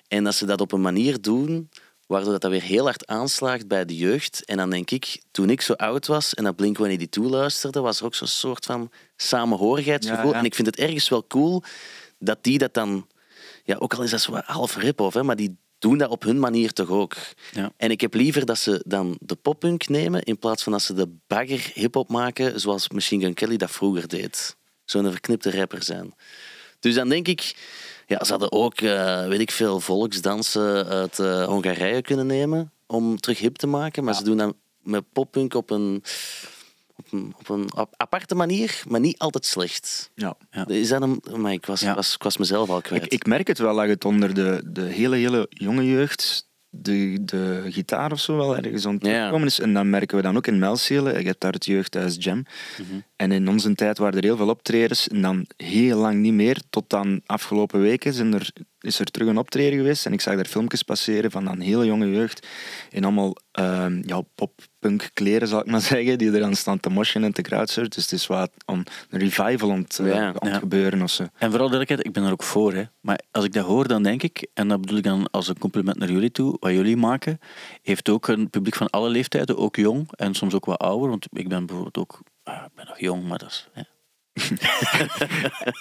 En dat ze dat op een manier doen waardoor dat, dat weer heel hard aanslaagt bij de jeugd. En dan denk ik, toen ik zo oud was en dat Blink-182 luisterde, was er ook zo'n soort van samenhorigheidsgevoel. Ja, ja. En ik vind het ergens wel cool dat die dat dan... Ja, ook al is dat zo half rip-off, hè, maar die doen dat op hun manier toch ook. Ja. En ik heb liever dat ze dan de poppunk nemen in plaats van dat ze de bagger hip-hop maken zoals Machine Gun Kelly dat vroeger deed. Zo'n verknipte rapper zijn. Dus dan denk ik, ja, ze hadden ook, eh, weet ik veel, volksdansen uit eh, Hongarije kunnen nemen om terug hip te maken. Maar ze doen dat met poppunk op een, op een, op een ap- aparte manier, maar niet altijd slecht. Ja. Ja. Is dat een... Maar ik was, Ja. was, ik was mezelf al kwijt. Ik, ik merk het wel dat het onder de, de hele, hele jonge jeugd de, de gitaar of zo wel ergens opkomen is. En dan merken we dan ook in Melcelen. Je hebt daar het jeugdhuis Jam. En in onze tijd waren er heel veel optredens. En dan heel lang niet meer. Tot dan afgelopen weken zijn er, is er terug een optreden geweest. En ik zag daar filmpjes passeren van dan hele jonge jeugd. In allemaal ehm ja, pop-punk kleren, zal ik maar zeggen. Die er dan staan te moshen en te crowdsurfen. Dus het is wat een revival aan het, eh, Ja. aan het Ja. gebeuren. Of zo. En vooral duidelijkheid, ik ben er ook voor. Hè. Maar als ik dat hoor, dan denk ik, en dat bedoel ik dan als een compliment naar jullie toe, wat jullie maken, heeft ook een publiek van alle leeftijden, ook jong en soms ook wat ouder. Want ik ben bijvoorbeeld ook, ah, ik ben nog jong, maar dat is... Hè.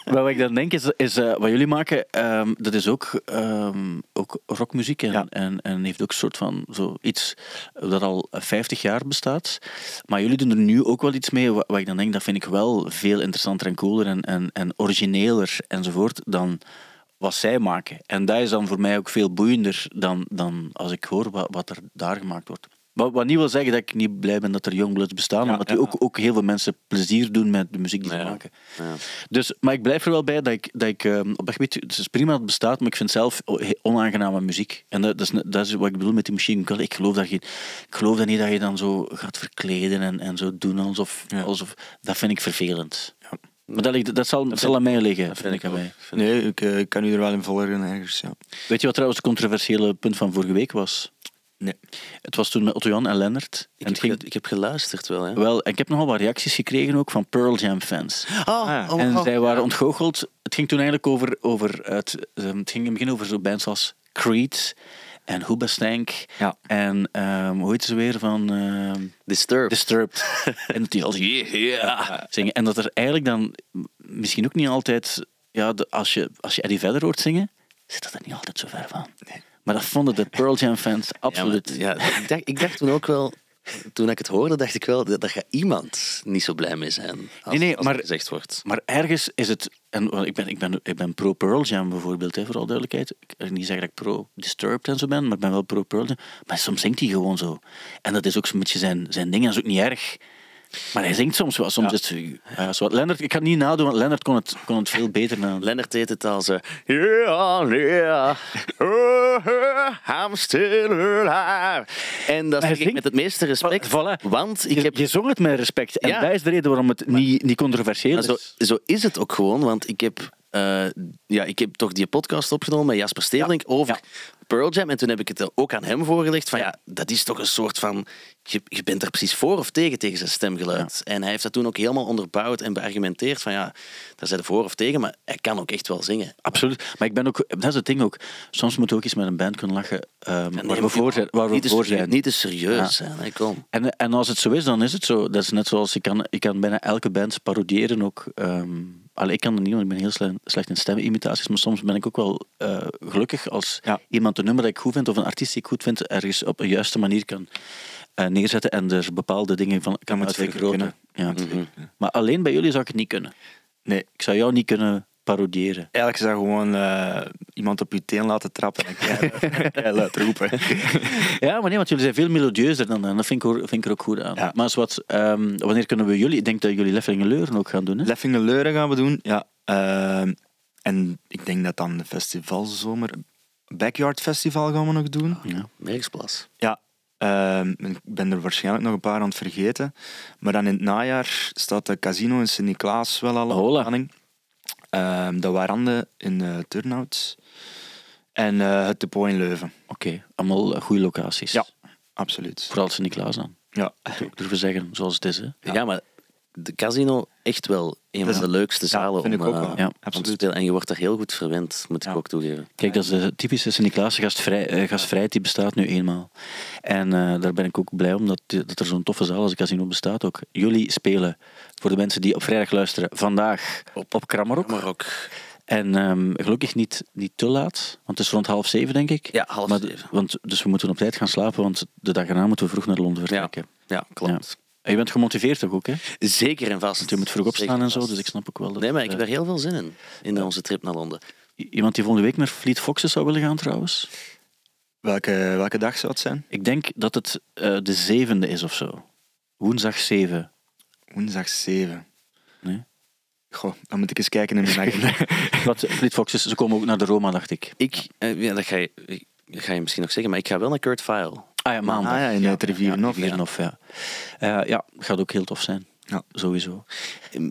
maar wat ik dan denk is, is eh, wat jullie maken, ehm, dat is ook, ehm, ook rockmuziek en, Ja. en, en heeft ook een soort van zo iets dat al 50 jaar bestaat. Maar jullie doen er nu ook wel iets mee, wat, wat ik dan denk, dat vind ik wel veel interessanter en cooler en, en, en origineler enzovoort dan wat zij maken. En dat is dan voor mij ook veel boeiender dan, dan als ik hoor wat, wat er daar gemaakt wordt. Wat, wat niet wil zeggen dat ik niet blij ben dat er Youngbloods bestaan, Ja, omdat ja. die ook, ook heel veel mensen plezier doen met de muziek die ze Ja. maken. Ja. Dus, maar ik blijf er wel bij dat ik, dat ik ehm, op dat gebied, het is prima dat het bestaat, maar ik vind zelf onaangename muziek. En dat, dat, is, dat is wat ik bedoel met die machine gun. Ik geloof dat je, ik geloof dat niet dat je dan zo gaat verkleden en, en zo doen alsof, alsof, dat vind ik vervelend. Maar dat, ligt- dat zal, zal aan mij liggen, Dat vind ik aan mij. Nee, ik eh, kan u er wel in volgen ergens. Ja. Weet je wat trouwens het controversiële punt van vorige week was? Nee. Het was toen met Otto Jan en Lennart. Ik, En heb het ging, ge- ik heb geluisterd wel, hè. wel, en ik heb nogal wat reacties gekregen ook van Pearl Jam fans. Oh, Ah, oh, En oh. zij waren ontgoocheld. Het ging toen eigenlijk over, over het, ehm, het ging in het begin over zo bands als Creed en Hoobastank Ja. en ehm, hoe heet ze weer van ehm, Disturbed. Disturbed. en dat die als yeah, yeah zingen. En dat er eigenlijk dan misschien ook niet altijd, ja, de- als, je, als je Eddie Vedder hoort zingen, zit dat er niet altijd zo ver van. Maar dat vonden de Pearl Jam fans absoluut. Ja, maar- ja, ik, dacht, ik dacht toen ook wel, toen ik het hoorde, dacht ik wel, dat daar gaat iemand niet zo blij mee zijn. Als, Nee, nee, als maar- het gezegd wordt. Maar ergens is het. En ik ben, ik ben, ik ben pro Pearl Jam bijvoorbeeld, hè, voor alle duidelijkheid. Ik wil niet zeggen dat ik pro Disturbed en zo ben, maar ik ben wel pro Pearl Jam. Maar soms zingt hij gewoon zo. En dat is ook zo'n beetje zijn, zijn ding, dat is ook niet erg. Maar hij zingt soms wel. Soms is het. Zo, Lennart, ik kan het niet nadoen, want Lennart kon het, kon het veel beter nadoen. Lennart deed het als... eh, yeah, yeah, oh, oh, I'm still alive. En dat zeg ik met het meeste respect. Voilà. Want ik Je, heb je zong het met respect. En Ja. dat is de reden waarom het niet, niet controversieel Maar zo, is. zo is het ook gewoon, want ik heb, eh, ja, ik heb toch die podcast opgenomen met Jasper Stevelink over Ja. Pearl Jam. En toen heb ik het ook aan hem voorgelegd. Van ja, dat is toch een soort van... Je, je bent er precies voor of tegen, tegen zijn stemgeluid. En hij heeft dat toen ook helemaal onderbouwd en beargumenteerd. Van ja, daar zijn er voor of tegen, maar hij kan ook echt wel zingen. Absoluut. Maar ik ben ook, dat is het ding ook. Soms moet je ook eens met een band kunnen lachen ehm, Nee, waar we voor zijn. Waar we niet, voor serieus, zijn. niet te serieus hè, kom. En, en als het zo is, dan is het zo. Dat is net zoals je kan, je kan bijna elke band parodiëren ook. ehm allee, ik kan het niet, want ik ben heel slecht, slecht in stemimitaties, maar soms ben ik ook wel eh, gelukkig als Ja. iemand een nummer dat ik goed vind of een artiest die ik goed vind ergens op een juiste manier kan eh, neerzetten en er bepaalde dingen van kan uitvergroten. Ja. Mhm. Maar alleen bij jullie zou ik het niet kunnen. Nee, Ik zou jou niet kunnen parodiëren. eigenlijk dat gewoon eh, iemand op je teen laten trappen en keihard- roepen. Ja, maar nee, want jullie zijn veel melodieuzer dan en dat vind ik, er- vind ik er ook goed aan. Ja. Maar wat, ehm, wanneer kunnen we jullie... Ik denk dat jullie Leffingen Leuren ook gaan doen, hè? Leffingen Leuren gaan we doen, ja. Ehm, en ik denk dat dan de festivalzomer... Backyard Festival gaan we nog doen. ja. Merksplas. Ja, ehm, ik ben er waarschijnlijk nog een paar aan het vergeten. Maar dan in het najaar staat de casino in Sint-Niklaas wel al op planning. Ehm, de Warande in uh, Turnhout. En eh, het Depot in Leuven. Oké, allemaal eh, goede locaties. Ja. Absoluut. Vooral Sint-Niklaas dan. Ja. Ik durven zeggen, zoals het is. Hè. Ja. maar de casino echt wel een van de leukste zalen om, eh, wel. Ja, om te absoluut. spelen. En je wordt daar heel goed verwend, moet ik ook toegeven. Kijk, dat is de typische Sint-Niklaas gastvrij, eh, gastvrijheid, die bestaat nu eenmaal. En eh, daar ben ik ook blij om, dat, dat er zo'n toffe zaal als de casino bestaat ook. Jullie spelen, voor de mensen die op vrijdag luisteren, vandaag op, op Krammerok. Maar ook En ehm, gelukkig niet, niet te laat, want het is rond half zeven, denk ik. Ja, half Maar, zeven. Want, dus we moeten op tijd gaan slapen, want de dag erna moeten we vroeg naar Londen vertrekken. Ja, klopt. Je bent gemotiveerd toch ook, hè? Zeker en vast. Want je moet vroeg opstaan en zo, dus ik snap ook wel dat... Nee, maar ik eh, heb er heel veel zin in, in onze trip naar Londen. Iemand die volgende week naar Fleet Foxes zou willen gaan, trouwens? Welke, welke dag zou het zijn? Ik denk dat het eh, de zevende is of zo. Woensdag 7. Woensdag 7. Nee? Goh, dan moet ik eens kijken in mijn agenda. Wat, Fleet Foxes, ze komen ook naar de Roma, dacht ik. Ik, eh, ja, dat ga je, dat ga je misschien nog zeggen, maar ik ga wel naar Kurt File. Ah ja, maandag. Ah ja, in het Rivierenhof, Ja, Rivierenhof, ja. Eh, ja, gaat ook heel tof zijn. Ja. Sowieso.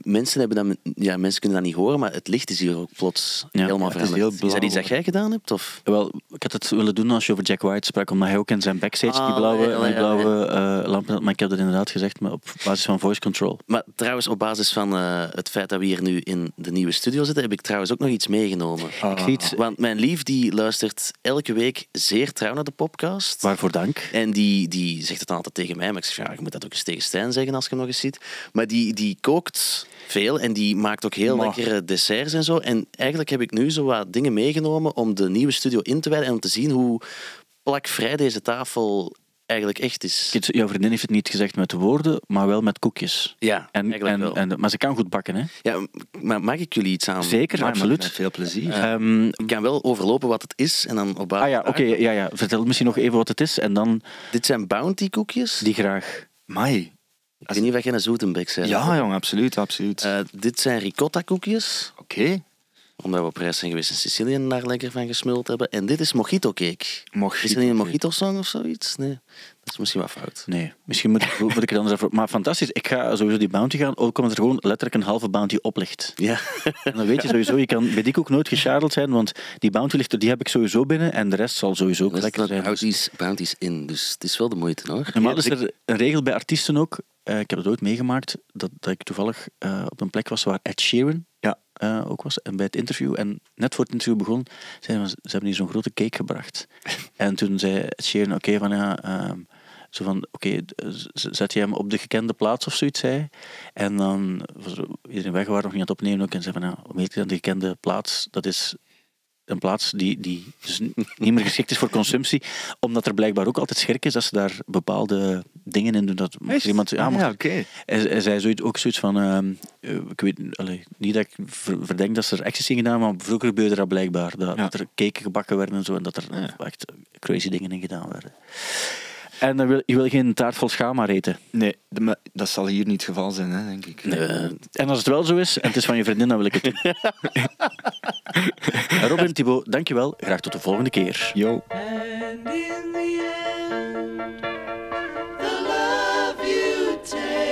Mensen, hebben dat, ja, mensen kunnen dat niet horen, maar het licht is hier ook plots Ja, helemaal het is veranderd. is dat iets dat jij gedaan hebt? Of? Wel, ik had het willen doen als je over Jack White sprak, omdat hij ook in zijn backstage die Ah, blauwe, ja, die blauwe eh, lampen had. Maar ik heb dat inderdaad gezegd, maar op basis van voice control. Maar trouwens, op basis van eh, het feit dat we hier nu in de nieuwe studio zitten, heb ik trouwens ook nog iets meegenomen. Ah. Ik zie iets, Want mijn lief die luistert elke week zeer trouw naar de podcast. waarvoor dank. En die, die zegt het altijd tegen mij, maar ik zeg, ja, je moet dat ook eens tegen Stijn zeggen als je hem nog eens ziet. Maar die, die kookt veel en die maakt ook heel Maar. lekkere desserts en zo. En eigenlijk heb ik nu zo wat dingen meegenomen om de nieuwe studio in te wijden en om te zien hoe plakvrij deze tafel eigenlijk echt is. Jouw vriendin heeft het niet gezegd met woorden, maar wel met koekjes. Ja, En, eigenlijk en, wel. en, maar ze kan goed bakken, hè? ja, maar mag ik jullie iets aan? Zeker, absoluut. Met veel plezier. Ehm, Ik kan wel overlopen wat het is en dan op basis ah ja, oké, ja, ja. vertel misschien nog even wat het is en dan Dit zijn bounty koekjes. die graag. Mai. Ik weet niet of jij een bent. Ja, jong, absoluut, absoluut. Eh, dit zijn ricotta koekjes. Oké. Omdat we op reis zijn geweest in Sicilië en daar lekker van gesmuld hebben. En dit is mojito cake. Mojito Is er niet een mojito song of zoiets? Nee, dat is misschien wat fout. Nee, misschien moet, moet ik het anders even... Maar fantastisch, ik ga sowieso die bounty gaan, ook omdat er gewoon letterlijk een halve bounty op ligt. Ja, En dan weet je sowieso, je kan bij die ook nooit geschadeld zijn, want die bounty ligt er, die heb ik sowieso binnen en de rest zal sowieso ook er lekker zijn. bounties, bounties in, dus het is wel de moeite hoor. Normaal is er een regel bij artiesten ook, eh, ik heb het ooit meegemaakt, dat, dat ik toevallig eh, op een plek was waar Ed Sheeran Ja. eh, ook was, en bij het interview, en net voor het interview begon, zeiden ze, ze hebben hier zo'n grote cake gebracht. en toen zei Ed Sheeran, oké, van ja... ehm, zo van, oké, zet je hem op de gekende plaats of zoiets, zei. En dan was er iedereen weg, we waren nog niet aan het opnemen ook, en zei van, ja, heet dan de gekende plaats? Dat is een plaats die, die dus niet meer geschikt is voor consumptie, omdat er blijkbaar ook altijd schrik is dat ze daar bepaalde dingen in doen. Dat iemand, ja, Ah, ja, oké. hij, hij zei zoiets, ook zoiets van, ehm, eh, ik weet allee, niet dat ik ver- verdenk dat ze er acties in gedaan, maar vroeger gebeurde dat blijkbaar, dat, Ja. dat er cake gebakken werden en zo, en dat er Ja. echt crazy dingen in gedaan werden. En dan wil, je wil geen taart vol schaamhaar eten. Nee, de- maar dat zal hier niet het geval zijn, hè, denk ik. Eh, En als het wel zo is, en het is van je vriendin, dan wil ik het doen. Robin, Thibaut, dankjewel. Graag tot de volgende keer. Yo. And in the end, the love you take.